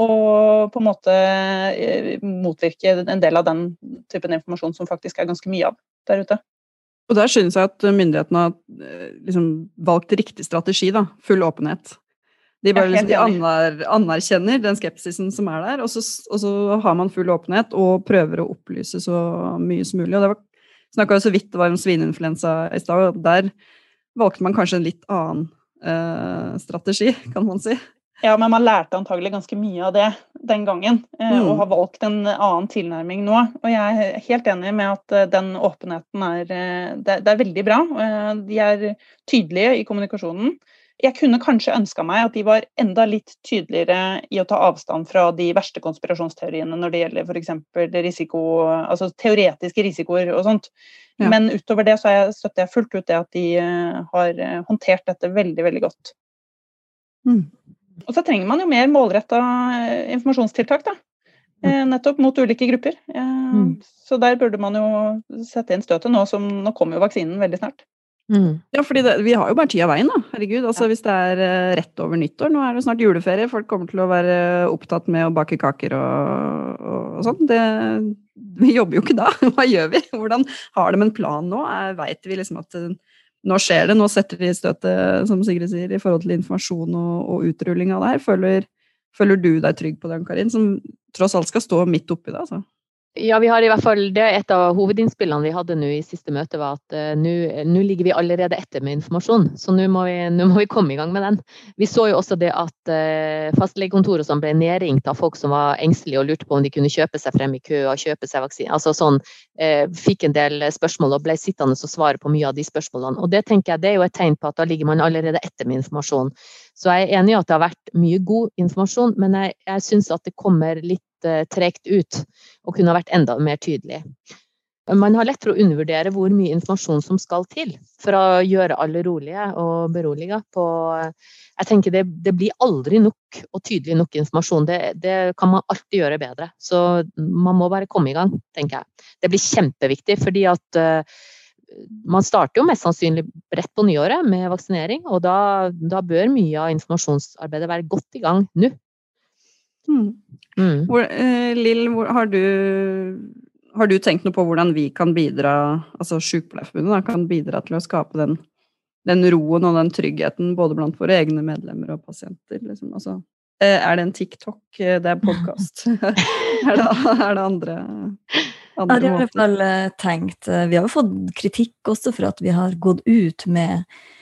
Og på en måte eh, motvirke en del av den typen informasjon som faktisk er ganske mye av der ute. Og der synes jeg at myndighetene har eh, liksom valgt riktig strategi, da. Full åpenhet. De bare liksom, de aner, anerkjenner den skepsisen som er der, og så, og så, har man full åpenhet og prøver å opplyse så mye som mulig. Og det snakka jo så vidt det var om svineinfluensa i stad, og der valgte man kanskje en litt annen uh, strategi, kan man si. Ja, men man lærte antagelig ganske mye av det den gangen, uh, mm. og har valgt en annen tilnærming nå. Og jeg er helt enig med at uh, den åpenheten er det, det, er veldig bra. de er tydelige i kommunikasjonen. Jeg kunne kanskje ønska meg at de var enda litt tydeligere i å ta avstand fra de verste konspirasjonsteoriene når det gjelder f.eks. risiko, altså teoretiske risikoer og sånt. Ja. Men utover det så jeg, støtter jeg fullt ut det at de har eh, håndtert dette veldig, veldig godt. Mm. Og så trenger man jo mer målretta eh, informasjonstiltak, da. Mm. Nettopp mot ulike grupper. Mm. Så der burde man jo sette inn støtet nå som nå kommer jo vaksinen veldig snart. Mm. Ja, fordi det, vi har jo bare tid av veien, da. Herregud. Altså, ja. Hvis det er rett over nyttår, nå er det snart juleferie, folk kommer til å være opptatt med å bake kaker og, og, og sånn. Vi jobber jo ikke da. (laughs) Hva gjør vi? Hvordan har de en plan nå? Veit vi liksom at nå skjer det, nå setter de støtet, som Sigrid sier, i forhold til informasjon og, og utrulling av det her. Føler, føler, du deg trygg på den, Karin, som tross alt skal stå midt oppi det? altså? Ja, vi har i hvert fall, det er Et av hovedinnspillene vi hadde nå i siste møte, var at uh, nå ligger vi allerede etter med informasjon. Så nå må, må, vi komme i gang med den. Vi så jo også det at uh, fastlegekontoret som ble nedringt av folk som var engstelige og lurte på om de kunne kjøpe seg frem i kø og kjøpe seg vaksine. Altså sånn, uh, fikk en del spørsmål og ble sittende og svare på mye av de spørsmålene. Og det tenker jeg det er jo et tegn på at da ligger man allerede etter med informasjon. Så jeg er enig i at det har vært mye god informasjon, men jeg, jeg syns at det kommer litt uh, tregt ut og kunne ha vært enda mer tydelig. Man har lett for å undervurdere hvor mye informasjon som skal til for å gjøre alle rolige og berolige. På, jeg tenker det, det, blir aldri nok og tydelig nok informasjon. Det, det, kan man alltid gjøre bedre. Så man må bare komme i gang, tenker jeg. Det blir kjempeviktig, fordi at uh, man starter jo mest sannsynlig rett på nyåret med vaksinering, og da, da bør mye av informasjonsarbeidet være godt i gang nå. Mm. Mm. Hvor, eh, Lill, har, har, du tenkt noe på hvordan vi kan bidra, altså Sykepleierforbundet kan bidra til å skape den, den, roen og den tryggheten både blant våre egne medlemmer og pasienter? Liksom? Altså, eh, er det en TikTok? Eh, det er podkast? (laughs) (laughs) er, er, det andre, andre ja, det har i hvert fall tenkt. Vi har jo fått kritikk også for at vi har gått ut med Eh,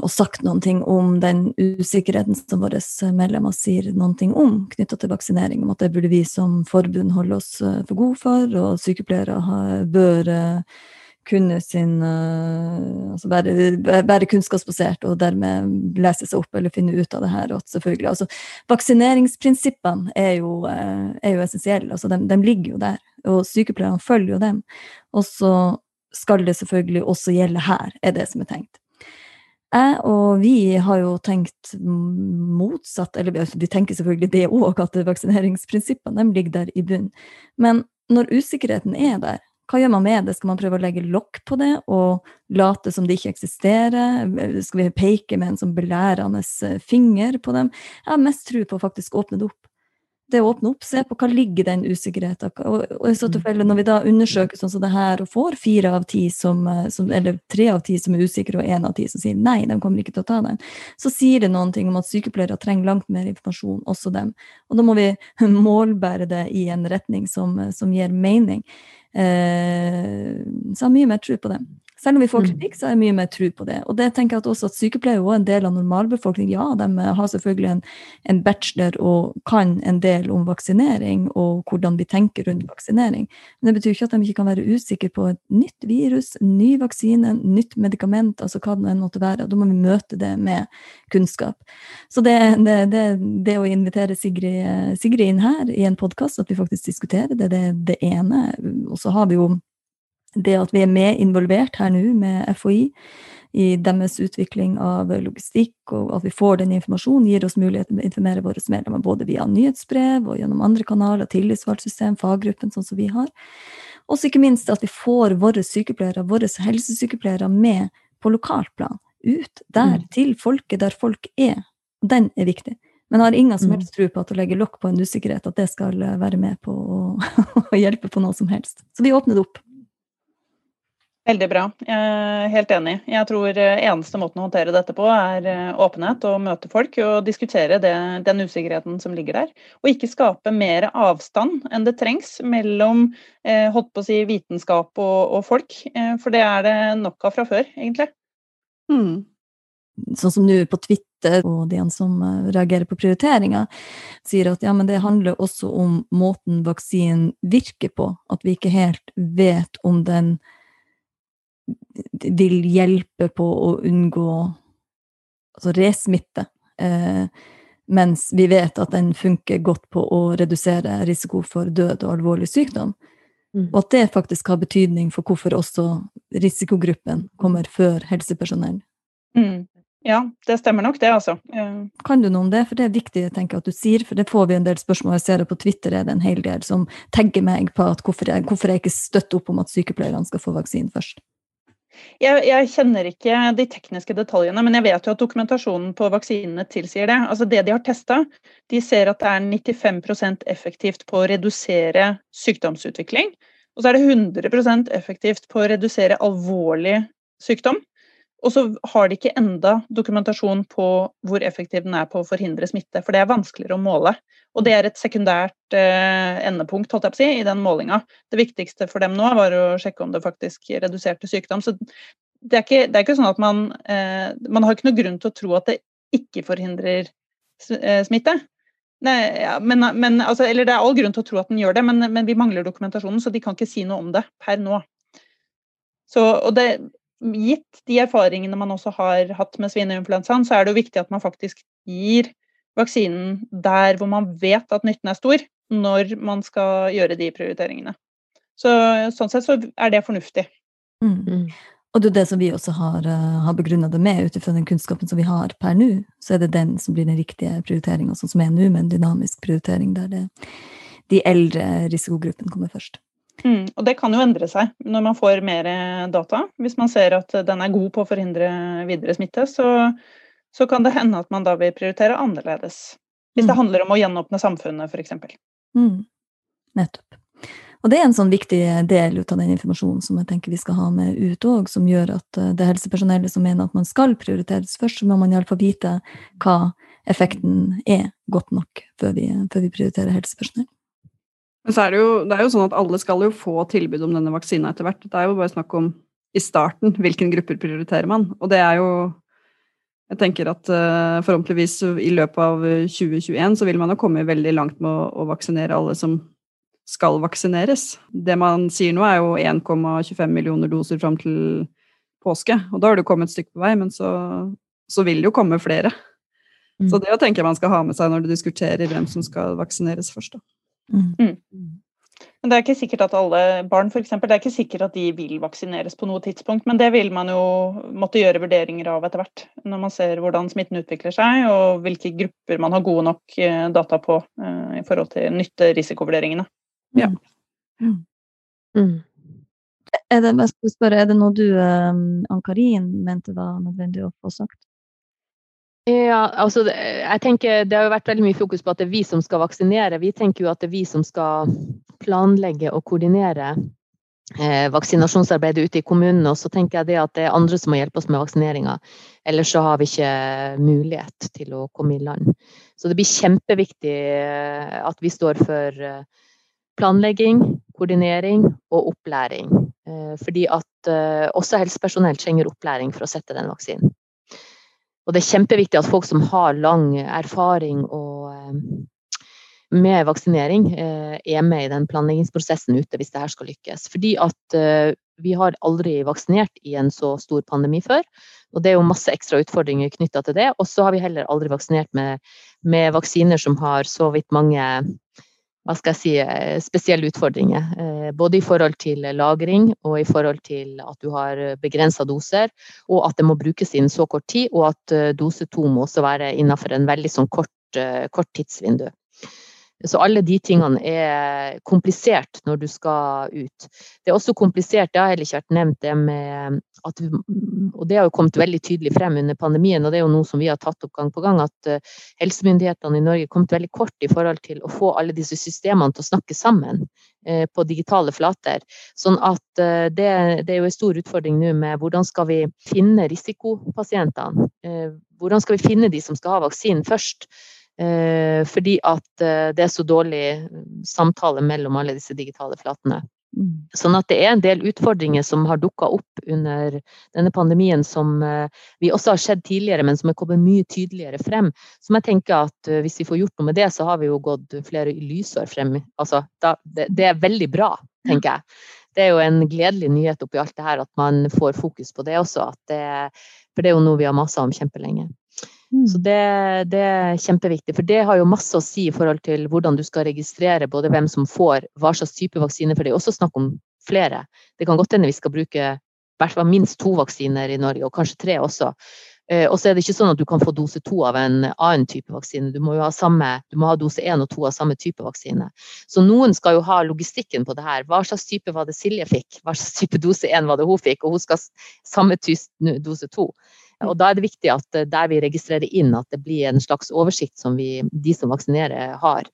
og sagt noen ting om den usikkerheten som våre medlemmer sier noen ting om knytta til vaksinering, om at det burde vi som forbund holde oss eh, for gode for, og sykepleiere bør eh, kunne sin altså være, være, kunnskapsbasert og dermed lese seg opp eller finne ut av det her. Selvfølgelig, altså, Vaksineringsprinsippene er jo, er jo essensielle. altså de, de, ligger jo der, og sykepleierne følger jo dem. Og så skal det selvfølgelig også gjelde her, er det som er tenkt. Jeg og vi har jo tenkt motsatt, eller vi tenker selvfølgelig det òg, at vaksineringsprinsippene ligger der i bunnen. Men når usikkerheten er der, hva gjør man med det? Skal man prøve å legge lokk på det og late som det ikke eksisterer? Skal vi peke med en sånn belærende finger på dem? Jeg har mest tro på å faktisk åpne det opp. Det åpne opp, se på hva ligger den usikkerheten og, og i så Mm. tilfelle Når vi da undersøker sånn som det her, og får fire av ti som, eh, som Eller tre av ti som er usikre, og én av ti som sier nei, de kommer ikke til å ta den, så sier det noen ting om at sykepleiere trenger langt mer informasjon, også dem. Og da må vi (laughs) målbære det i en retning som, som gir mening. Eh, så jeg har mye mer tro på det. Selv om vi får Mm. kritikk, så har jeg mye mer tro på det. Og det tenker jeg at også at sykepleiere er en del av normalbefolkningen. Ja, de har selvfølgelig en, en bachelor og kan en del om vaksinering og hvordan vi tenker rundt vaksinering. Men det betyr ikke at de ikke kan være usikre på et nytt virus, ny vaksine, nytt medikament, altså hva det enn måtte være. Og da må vi møte det med kunnskap. Så det, det, det, det å invitere Sigrid, Sigrid inn her i en podkast, at vi faktisk diskuterer det, det er det ene. Og så har vi jo det at vi er med involvert her nå med FHI i deres utvikling av logistikk, og at vi får den informasjonen, gir oss mulighet til å informere våre medlemmer både via nyhetsbrev og gjennom andre kanaler, tillitsvalgtsystem, faggruppen, sånn som vi har. Og ikke minst at vi får våre sykepleiere, våre helsesykepleiere med på lokalt plan. Ut der, Mm. til folket der folk er. Den er viktig. Men jeg har ingen som Mm. helst tro på at å legge lokk på en usikkerhet, at det skal være med på å, (laughs) å hjelpe på noe som helst. Så vi åpner det opp. Veldig bra. Jeg er helt enig. Jeg tror eh, eneste måten å håndtere dette på, er eh, åpenhet og møte folk og diskutere det, den usikkerheten som ligger der. Og ikke skape mer avstand enn det trengs mellom eh, holdt på å si, vitenskap og, og folk. For det er det nok av fra før, egentlig. Mm. sånn som nå på Twitter, og de som reagerer på prioriteringer, sier at ja, men det handler også om måten vaksinen virker på. At vi ikke helt vet om den vil hjelpe på å unngå altså resmitte. Eh, mens vi vet at den funker godt på å redusere risiko for død og alvorlig sykdom. Mm. Og at det faktisk har betydning for hvorfor også risikogruppen kommer før helsepersonell. Mm. Ja, det stemmer nok det, altså. Uh. Kan du noe om det? For det er viktig tenker jeg, at du sier, for det får vi en del spørsmål. Jeg ser det på Twitter er det en hel del som tagger meg på hvorfor jeg, hvorfor jeg ikke støtter opp om at sykepleierne skal få vaksinen først. Jeg, jeg, kjenner ikke de tekniske detaljene, men jeg vet jo at dokumentasjonen på vaksinene tilsier det. Altså Det de har testa, de ser at det er 95% effektivt på å redusere sykdomsutvikling. Og så er det 100% effektivt på å redusere alvorlig sykdom. Og så har de ikke enda dokumentasjon på hvor effektiv den er på å forhindre smitte, for det er vanskeligere å måle. Og det er et sekundært eh, endepunkt holdt jeg på å si, i den målinga. Det viktigste for dem nå var å sjekke om det faktisk reduserte sykdom. Så det er ikke, det er ikke sånn at man eh, Man har ikke noe grunn til å tro at det ikke forhindrer eh, smitte. Nei, ja, men, men, altså, eller det er all grunn til å tro at den gjør det, men, men vi mangler dokumentasjonen, så de kan ikke si noe om det per nå. Så, og det, gitt de erfaringene man også har hatt med svineinfluensaen, så er det jo viktig at man faktisk gir vaksinen der hvor man vet at nytten er stor, når man skal gjøre de prioriteringene. Så, sånn sett så er det fornuftig. Mm. Mm. Og det er det som vi også har, uh, har begrunna det med, ut ifra den kunnskapen som vi har per nå, så er det den som blir den riktige prioriteringa, sånn som er nå, med en dynamisk prioritering der det, de eldre risikogruppene kommer først. Mm, og det kan jo endre seg når man får mer data. Hvis man ser at den er god på å forhindre videre smitte, så, så kan det hende at man da vil prioritere annerledes. Hvis det Mm. handler om å gjenåpne samfunnet, f.eks. Mm. Nettopp. Og det er en sånn viktig del ut av den informasjonen som jeg tenker vi skal ha med ut òg, som gjør at uh, det helsepersonellet som mener at man skal prioriteres først, så må man iallfall vite hva effekten er godt nok før vi, før vi prioriterer helsepersonell. Men så er det, jo, det er jo sånn at alle skal jo få tilbud om denne vaksina etter hvert. Det er jo bare snakk om i starten hvilken grupper prioriterer man. Og det er jo Jeg tenker at uh, forhåpentligvis i løpet av 2021 så vil man jo komme veldig langt med å, å vaksinere alle som skal vaksineres. Det man sier nå, er jo 1,25 millioner doser fram til påske. Og da har du kommet et stykke på vei, men så, så vil det jo komme flere. Mm. Så det tenker jeg man skal ha med seg når du diskuterer hvem som skal vaksineres først. Da. Mm. Men det er ikke sikkert at alle barn for eksempel, det er ikke sikkert at de vil vaksineres på noe tidspunkt, men det vil man jo måtte gjøre vurderinger av etter hvert. Når man ser hvordan smitten utvikler seg, og hvilke grupper man har gode nok eh, data på eh, i forhold til nytte-risikovurderingene. Ja. Mm. Mm. Er det, spørre, er det noe du, um, Ann-Karin, mente var nødvendig å få sagt? Ja, altså jeg tenker Det har jo vært veldig mye fokus på at det er vi som skal vaksinere. Vi tenker jo at det er vi som skal planlegge og koordinere eh, vaksinasjonsarbeidet ute i kommunene. Og så tenker jeg det at det er andre som må hjelpe oss med vaksineringa. Ellers så har vi ikke mulighet til å komme i land. Så det blir kjempeviktig eh, at vi står for eh, planlegging, koordinering og opplæring. Eh, fordi at eh, også helsepersonell trenger opplæring for å sette den vaksinen. Og det er kjempeviktig at folk som har lang erfaring og, eh, med vaksinering, eh, er med i den planleggingsprosessen ute hvis det her skal lykkes. Fordi at eh, vi har aldri vaksinert i en så stor pandemi før. Og det er jo masse ekstra utfordringer knytta til det. Og så har vi heller aldri vaksinert med, med vaksiner som har så vidt mange hva skal jeg si, eh, spesielle utfordringer. Eh, både i forhold til lagring og i forhold til at du har begrensa doser, og at det må brukes innen så kort tid, og at eh, dose to må også være innenfor en veldig sånn kort, kort tidsvindu. Så alle de tingene er komplisert når du skal ut. Det er også komplisert, det har heller ikke vært nevnt, det med at Og det har jo kommet veldig tydelig frem under pandemien, og det er jo noe som vi har tatt opp gang på gang, at eh, helsemyndighetene i Norge har kommet veldig kort i forhold til å få alle disse systemene til å snakke sammen eh, på digitale flater. Sånn at eh, det, det er jo en stor utfordring nå med hvordan skal vi finne risikopasientene? Hvordan skal vi finne de som skal ha vaksinen først? Eh, fordi at eh, det er så dårlig samtale mellom alle disse digitale flatene. Mm. Sånn at det er en del utfordringer som har dukka opp under denne pandemien som eh, vi også har sett tidligere, men som er kommet mye tydeligere frem. Som jeg tenker at hvis vi får gjort noe med det, så har vi jo gått flere lysår frem. Altså, da, det, det, er veldig bra, tenker jeg. Det er jo en gledelig nyhet oppi alt det her at man får fokus på det også. Det, for det er jo noe vi har masa om kjempelenge. Mm. Så det, det, er kjempeviktig, for det har jo masse å si i forhold til hvordan du skal registrere både hvem som får hva slags type vaksine, for det er også snakk om flere. Det kan godt hende vi skal bruke hvert fall minst to vaksiner i Norge, og kanskje tre også. Eh, og så er det ikke sånn at du kan få dose to av en annen type vaksine. Du må jo ha, samme, du må ha dose én og to av samme type vaksine. Så noen skal jo ha logistikken på det her. Hva slags type var det Silje fikk? Hva slags type dose én var det hun fikk? Og hun skal ha samme dose to. Og da er det viktig at eh, der vi registrerer inn, at det blir en slags oversikt som vi, de som vaksinerer, har.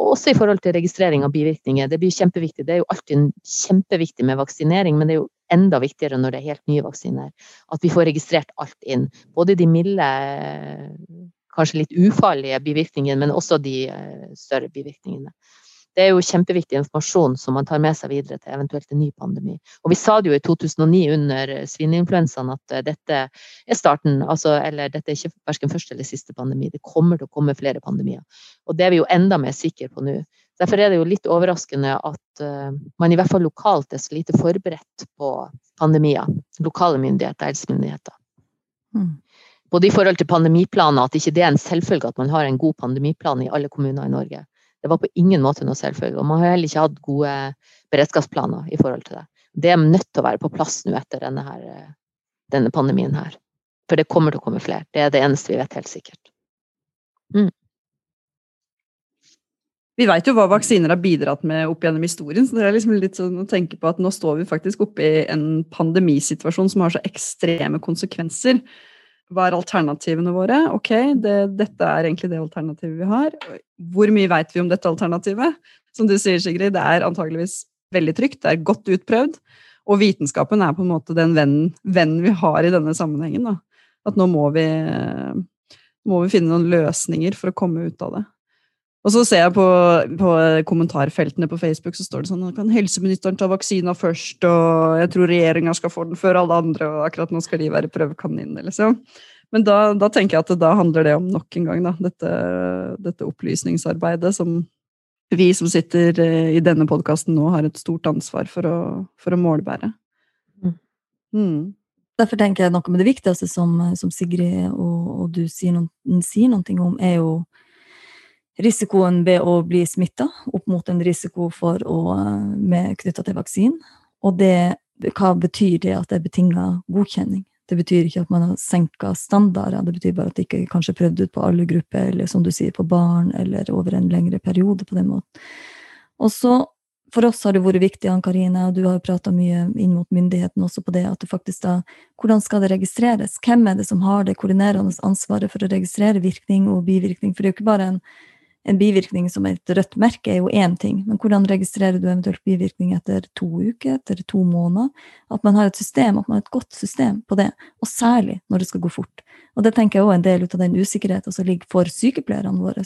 Og også i forhold til registrering av bivirkninger. Det blir kjempeviktig. Det er jo alltid kjempeviktig med vaksinering, men det er jo enda viktigere når det er helt nye vaksiner. At vi får registrert alt inn. Både de milde, kanskje litt ufarlige bivirkningene, men også de eh, større bivirkningene det er jo kjempeviktig informasjon som man tar med seg videre til eventuelt en ny pandemi. Og vi sa det jo i 2009 under svineinfluensaen at eh, dette er starten, altså, eller dette er ikke verken første eller siste pandemi. Det kommer til å komme flere pandemier. Og det er vi jo enda mer sikre på nå. Derfor er det jo litt overraskende at uh, man i hvert fall lokalt er så lite forberedt på pandemier. Lokale myndigheter, helsemyndigheter. Mm. Både i forhold til pandemiplaner, at ikke det er en selvfølge at man har en god pandemiplan i alle kommuner i Norge. Det var på ingen måte noe selvfølge. Og man har heller ikke hatt gode beredskapsplaner i forhold til det. Det er nødt til å være på plass nå etter denne, her, denne pandemien her. For det kommer til å komme flere. Det er det eneste vi vet helt sikkert. Mm. Vi veit jo hva vaksiner har bidratt med opp gjennom historien, så det er liksom litt sånn å tenke på at nå står vi faktisk oppe i en pandemisituasjon som har så ekstreme konsekvenser. Hva er alternativene våre? Ok, det, dette er egentlig det alternativet vi har. Hvor mye veit vi om dette alternativet? Som du sier, Sigrid, det er antageligvis veldig trygt, det er godt utprøvd. Og vitenskapen er på en måte den vennen, vennen vi har i denne sammenhengen. Da. At nå må vi, må vi finne noen løsninger for å komme ut av det. Og så ser jeg på, på, kommentarfeltene på Facebook så står det sånn kan helseministeren ta vaksina først, og jeg tror regjeringa skal få den før alle andre, og akkurat nå skal de være prøvekaninene, liksom. Men da, da, tenker jeg at da handler det om nok en gang, da, dette, dette opplysningsarbeidet som vi som sitter eh, i denne podkasten nå, har et stort ansvar for å, for å målbære. Mm. Mm. Derfor tenker jeg noe med det viktigste som, som Sigrid og, og du sier, noen, sier noe om, er jo risikoen ved å bli smitta opp mot en risiko for å, med knytta til vaksinen. Og det, hva betyr det at det er betinga godkjenning? Det betyr ikke at man har senka standarder, det betyr bare at det ikke kanskje prøvd ut på alle grupper, eller som du sier, på barn, eller over en lengre periode på den måten. Og så for oss har det vært viktig, Ann Karine, og du har jo prata mye inn mot myndighetene også på det, at det faktisk da Hvordan skal det registreres? Hvem er det som har det koordinerende ansvaret for å registrere virkning og bivirkning? For det er jo ikke bare en en bivirkning som et rødt merke er jo én ting, men hvordan registrerer du eventuelt bivirkning etter to uker, etter to måneder? At man har et system, at man har et godt system på det, og særlig når det skal gå fort. Og det tenker jeg også er en del av den usikkerheten som ligger for sykepleierne våre.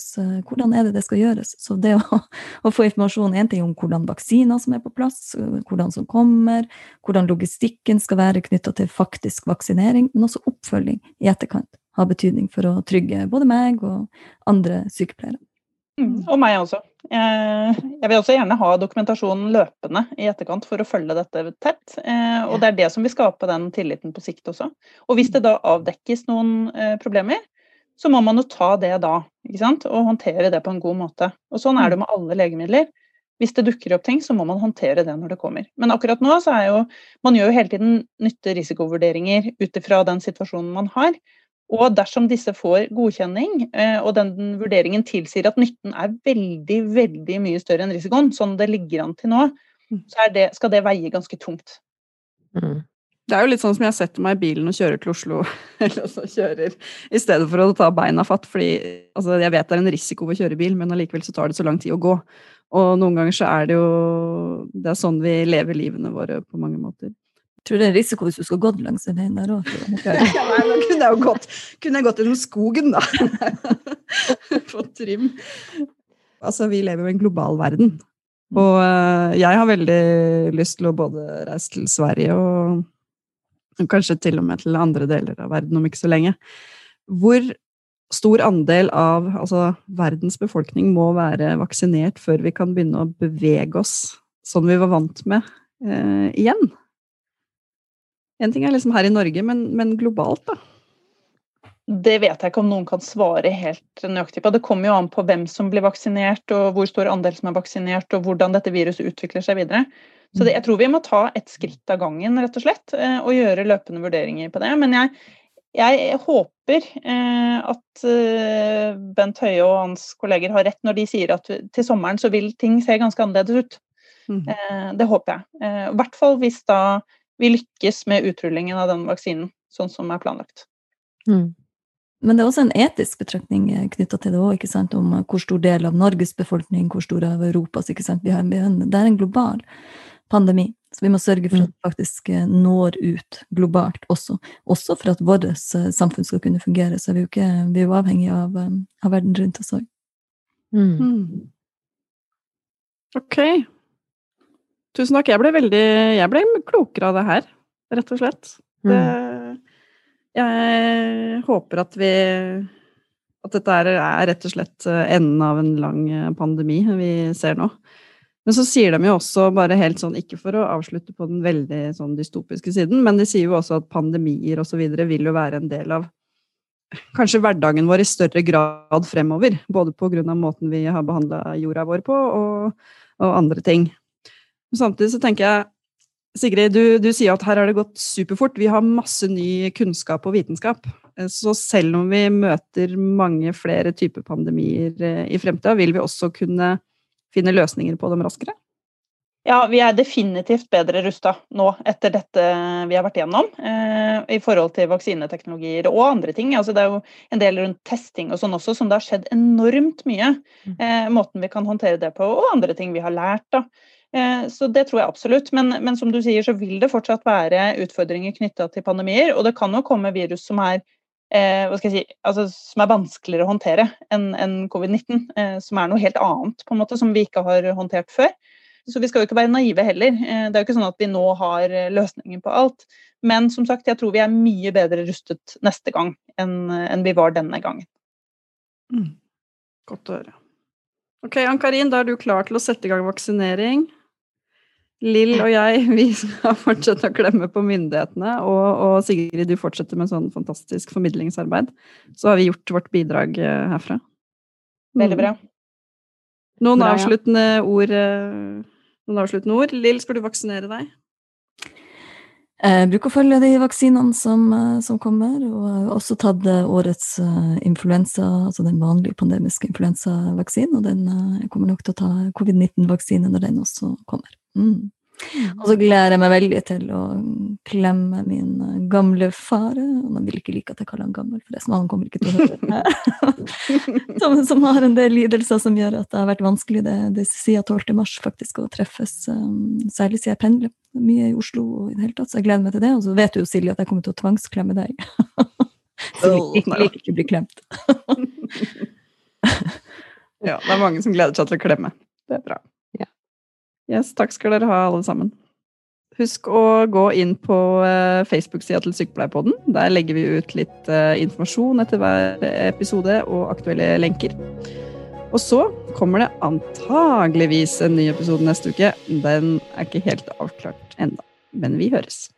Hvordan er det det skal gjøres? Så det å, å få informasjon, én ting om hvordan vaksiner som er på plass, hvordan som kommer, hvordan logistikken skal være knytta til faktisk vaksinering, men også oppfølging i etterkant har betydning for å trygge både meg og andre sykepleiere. Mm, og meg også. Jeg vil også gjerne ha dokumentasjonen løpende i etterkant for å følge dette tett. Eh, og det er det som vil skape den tilliten på sikt også. Og hvis det da avdekkes noen eh, problemer, så må man jo ta det da, ikke sant? og håndtere det på en god måte. Og sånn er det med alle legemidler. Hvis det dukker opp ting, så må man håndtere det når det kommer. Men akkurat nå så er jo Man gjør jo hele tiden nytte-risikovurderinger ut ifra den situasjonen man har. Og dersom disse får godkjenning, eh, og den vurderingen tilsier at nytten er veldig veldig mye større enn risikoen, sånn det ligger an til nå, mm. så det, skal det veie ganske tungt. Mm. Det er jo litt sånn som jeg setter meg i bilen og kjører til Oslo, (laughs) eller så kjører i stedet for å ta beina fatt, fordi altså, jeg vet det er en risiko ved å kjøre bil, men allikevel så tar det så lang tid å gå. Og noen ganger så er det jo Det er sånn vi lever livene våre på mange måter tror det er risiko hvis du skal gått langs den veien der òg. Ja, kunne jeg jo gått, kunne jeg gått gjennom skogen, da. (laughs) Fått trim. Altså, vi lever i en global verden. Og uh, jeg har veldig lyst til å både reise til Sverige og kanskje til og med til andre deler av verden om ikke så lenge. Hvor stor andel av altså, verdens befolkning må være vaksinert før vi kan begynne å bevege oss sånn vi var vant med eh, igjen? En ting er liksom her i Norge, men, men, globalt, da? Det vet jeg ikke om noen kan svare helt nøyaktig på. Det kommer jo an på hvem som blir vaksinert, og hvor stor andel som er vaksinert, og hvordan dette viruset utvikler seg videre. Så det, jeg tror vi må ta et skritt av gangen, rett og slett, eh, og gjøre løpende vurderinger på det. Men jeg, jeg håper eh, at eh, Bent Høie og hans kolleger har rett når de sier at til sommeren så vil ting se ganske annerledes ut. Mm. Eh, det håper jeg. Eh, I hvert fall hvis da vi lykkes med utrullingen av den vaksinen, sånn som er planlagt. Mm. Men det er også en etisk betraktning eh, knytta til det òg, om eh, hvor stor del av Norges befolkning, hvor stor av Europas ikke sant? Vi har, Det er en global pandemi, så vi må sørge for at det mm. faktisk eh, når ut globalt også. Også for at vårt samfunn skal kunne fungere, så er vi jo, ikke, vi er jo avhengig av, av verden rundt oss òg. Mm. mm. Ok. Tusen takk. Jeg ble veldig Jeg ble klokere av det her, rett og slett. Det, mm. jeg håper at vi At dette er, er, rett og slett enden av en lang pandemi vi ser nå. Men så sier de jo også, bare helt sånn, ikke for å avslutte på den veldig sånn dystopiske siden, men de sier jo også at pandemier osv. vil jo være en del av kanskje hverdagen vår i større grad fremover. Både av måten vi har behandla jorda vår på, og, og andre ting. Samtidig så tenker jeg Sigrid, du, du, sier at her har det gått superfort. Vi har masse ny kunnskap og vitenskap. Eh, så selv om vi møter mange flere typer pandemier eh, i fremtida, vil vi også kunne finne løsninger på dem raskere? Ja, vi er definitivt bedre rusta nå etter dette vi har vært igjennom. Eh, I forhold til vaksineteknologier og andre ting. Altså, det er jo en del rundt testing og sånn også som det har skjedd enormt mye. Mm. Eh, måten vi kan håndtere det på, og andre ting vi har lært. da. Eh, så det tror jeg absolutt. Men, men, som du sier, så vil det fortsatt være utfordringer knytta til pandemier. Og det kan jo komme virus som er, eh, si, altså, som er vanskeligere å håndtere enn en covid-19. Eh, som er noe helt annet, på en måte, som vi ikke har håndtert før. Så vi skal jo ikke være naive heller. Eh, det er jo ikke sånn at vi nå har eh, løsningen på alt. Men som sagt, jeg tror vi er mye bedre rustet neste gang enn, enn vi var denne gangen. Mm. Godt å høre. Ok, Ann-Karin, da er du klar til å sette i gang vaksinering. Lill og jeg (laughs) vi skal fortsette å klemme på myndighetene, og, og, Sigrid, du fortsetter med sånn fantastisk formidlingsarbeid. Så har vi gjort vårt bidrag eh, herfra. Veldig bra. Noen bra, avsluttende ja. ord? Eh, noen avsluttende ord? Lill, skal du vaksinere deg? Jeg bruker å følge de vaksinene som, eh, som kommer, og jeg har også tatt eh, årets influensa, altså den vanlige pandemiske influensavaksinen, og den, jeg kommer nok til å ta covid-19-vaksine når den også kommer. Mm. Mm. Og så gleder jeg meg veldig til å klemme min eh, gamle far. Han vil ikke like at jeg kaller han gammel, forresten. Han kommer ikke til å høre det. (laughs) (laughs) som, som, har en del lidelser som gjør at det har vært vanskelig det, det siden 12. mars faktisk å treffes. Um, særlig siden jeg pendler mye i Oslo og i det hele tatt, så jeg gleder meg til det. Og så vet du jo, Silje, at jeg kommer til å tvangsklemme deg. (laughs) så jeg liker ikke ikke bli klemt. ja, det er mange som gleder seg til å klemme. Det er bra. Yes, takk skal dere ha, alle sammen. Husk å gå inn på uh, Facebook-sida til Sykepleierpodden. Der legger vi ut litt uh, informasjon etter hver episode og aktuelle lenker. Og så kommer det antageligvis en ny episode neste uke. Den er ikke helt avklart ennå, men vi høres.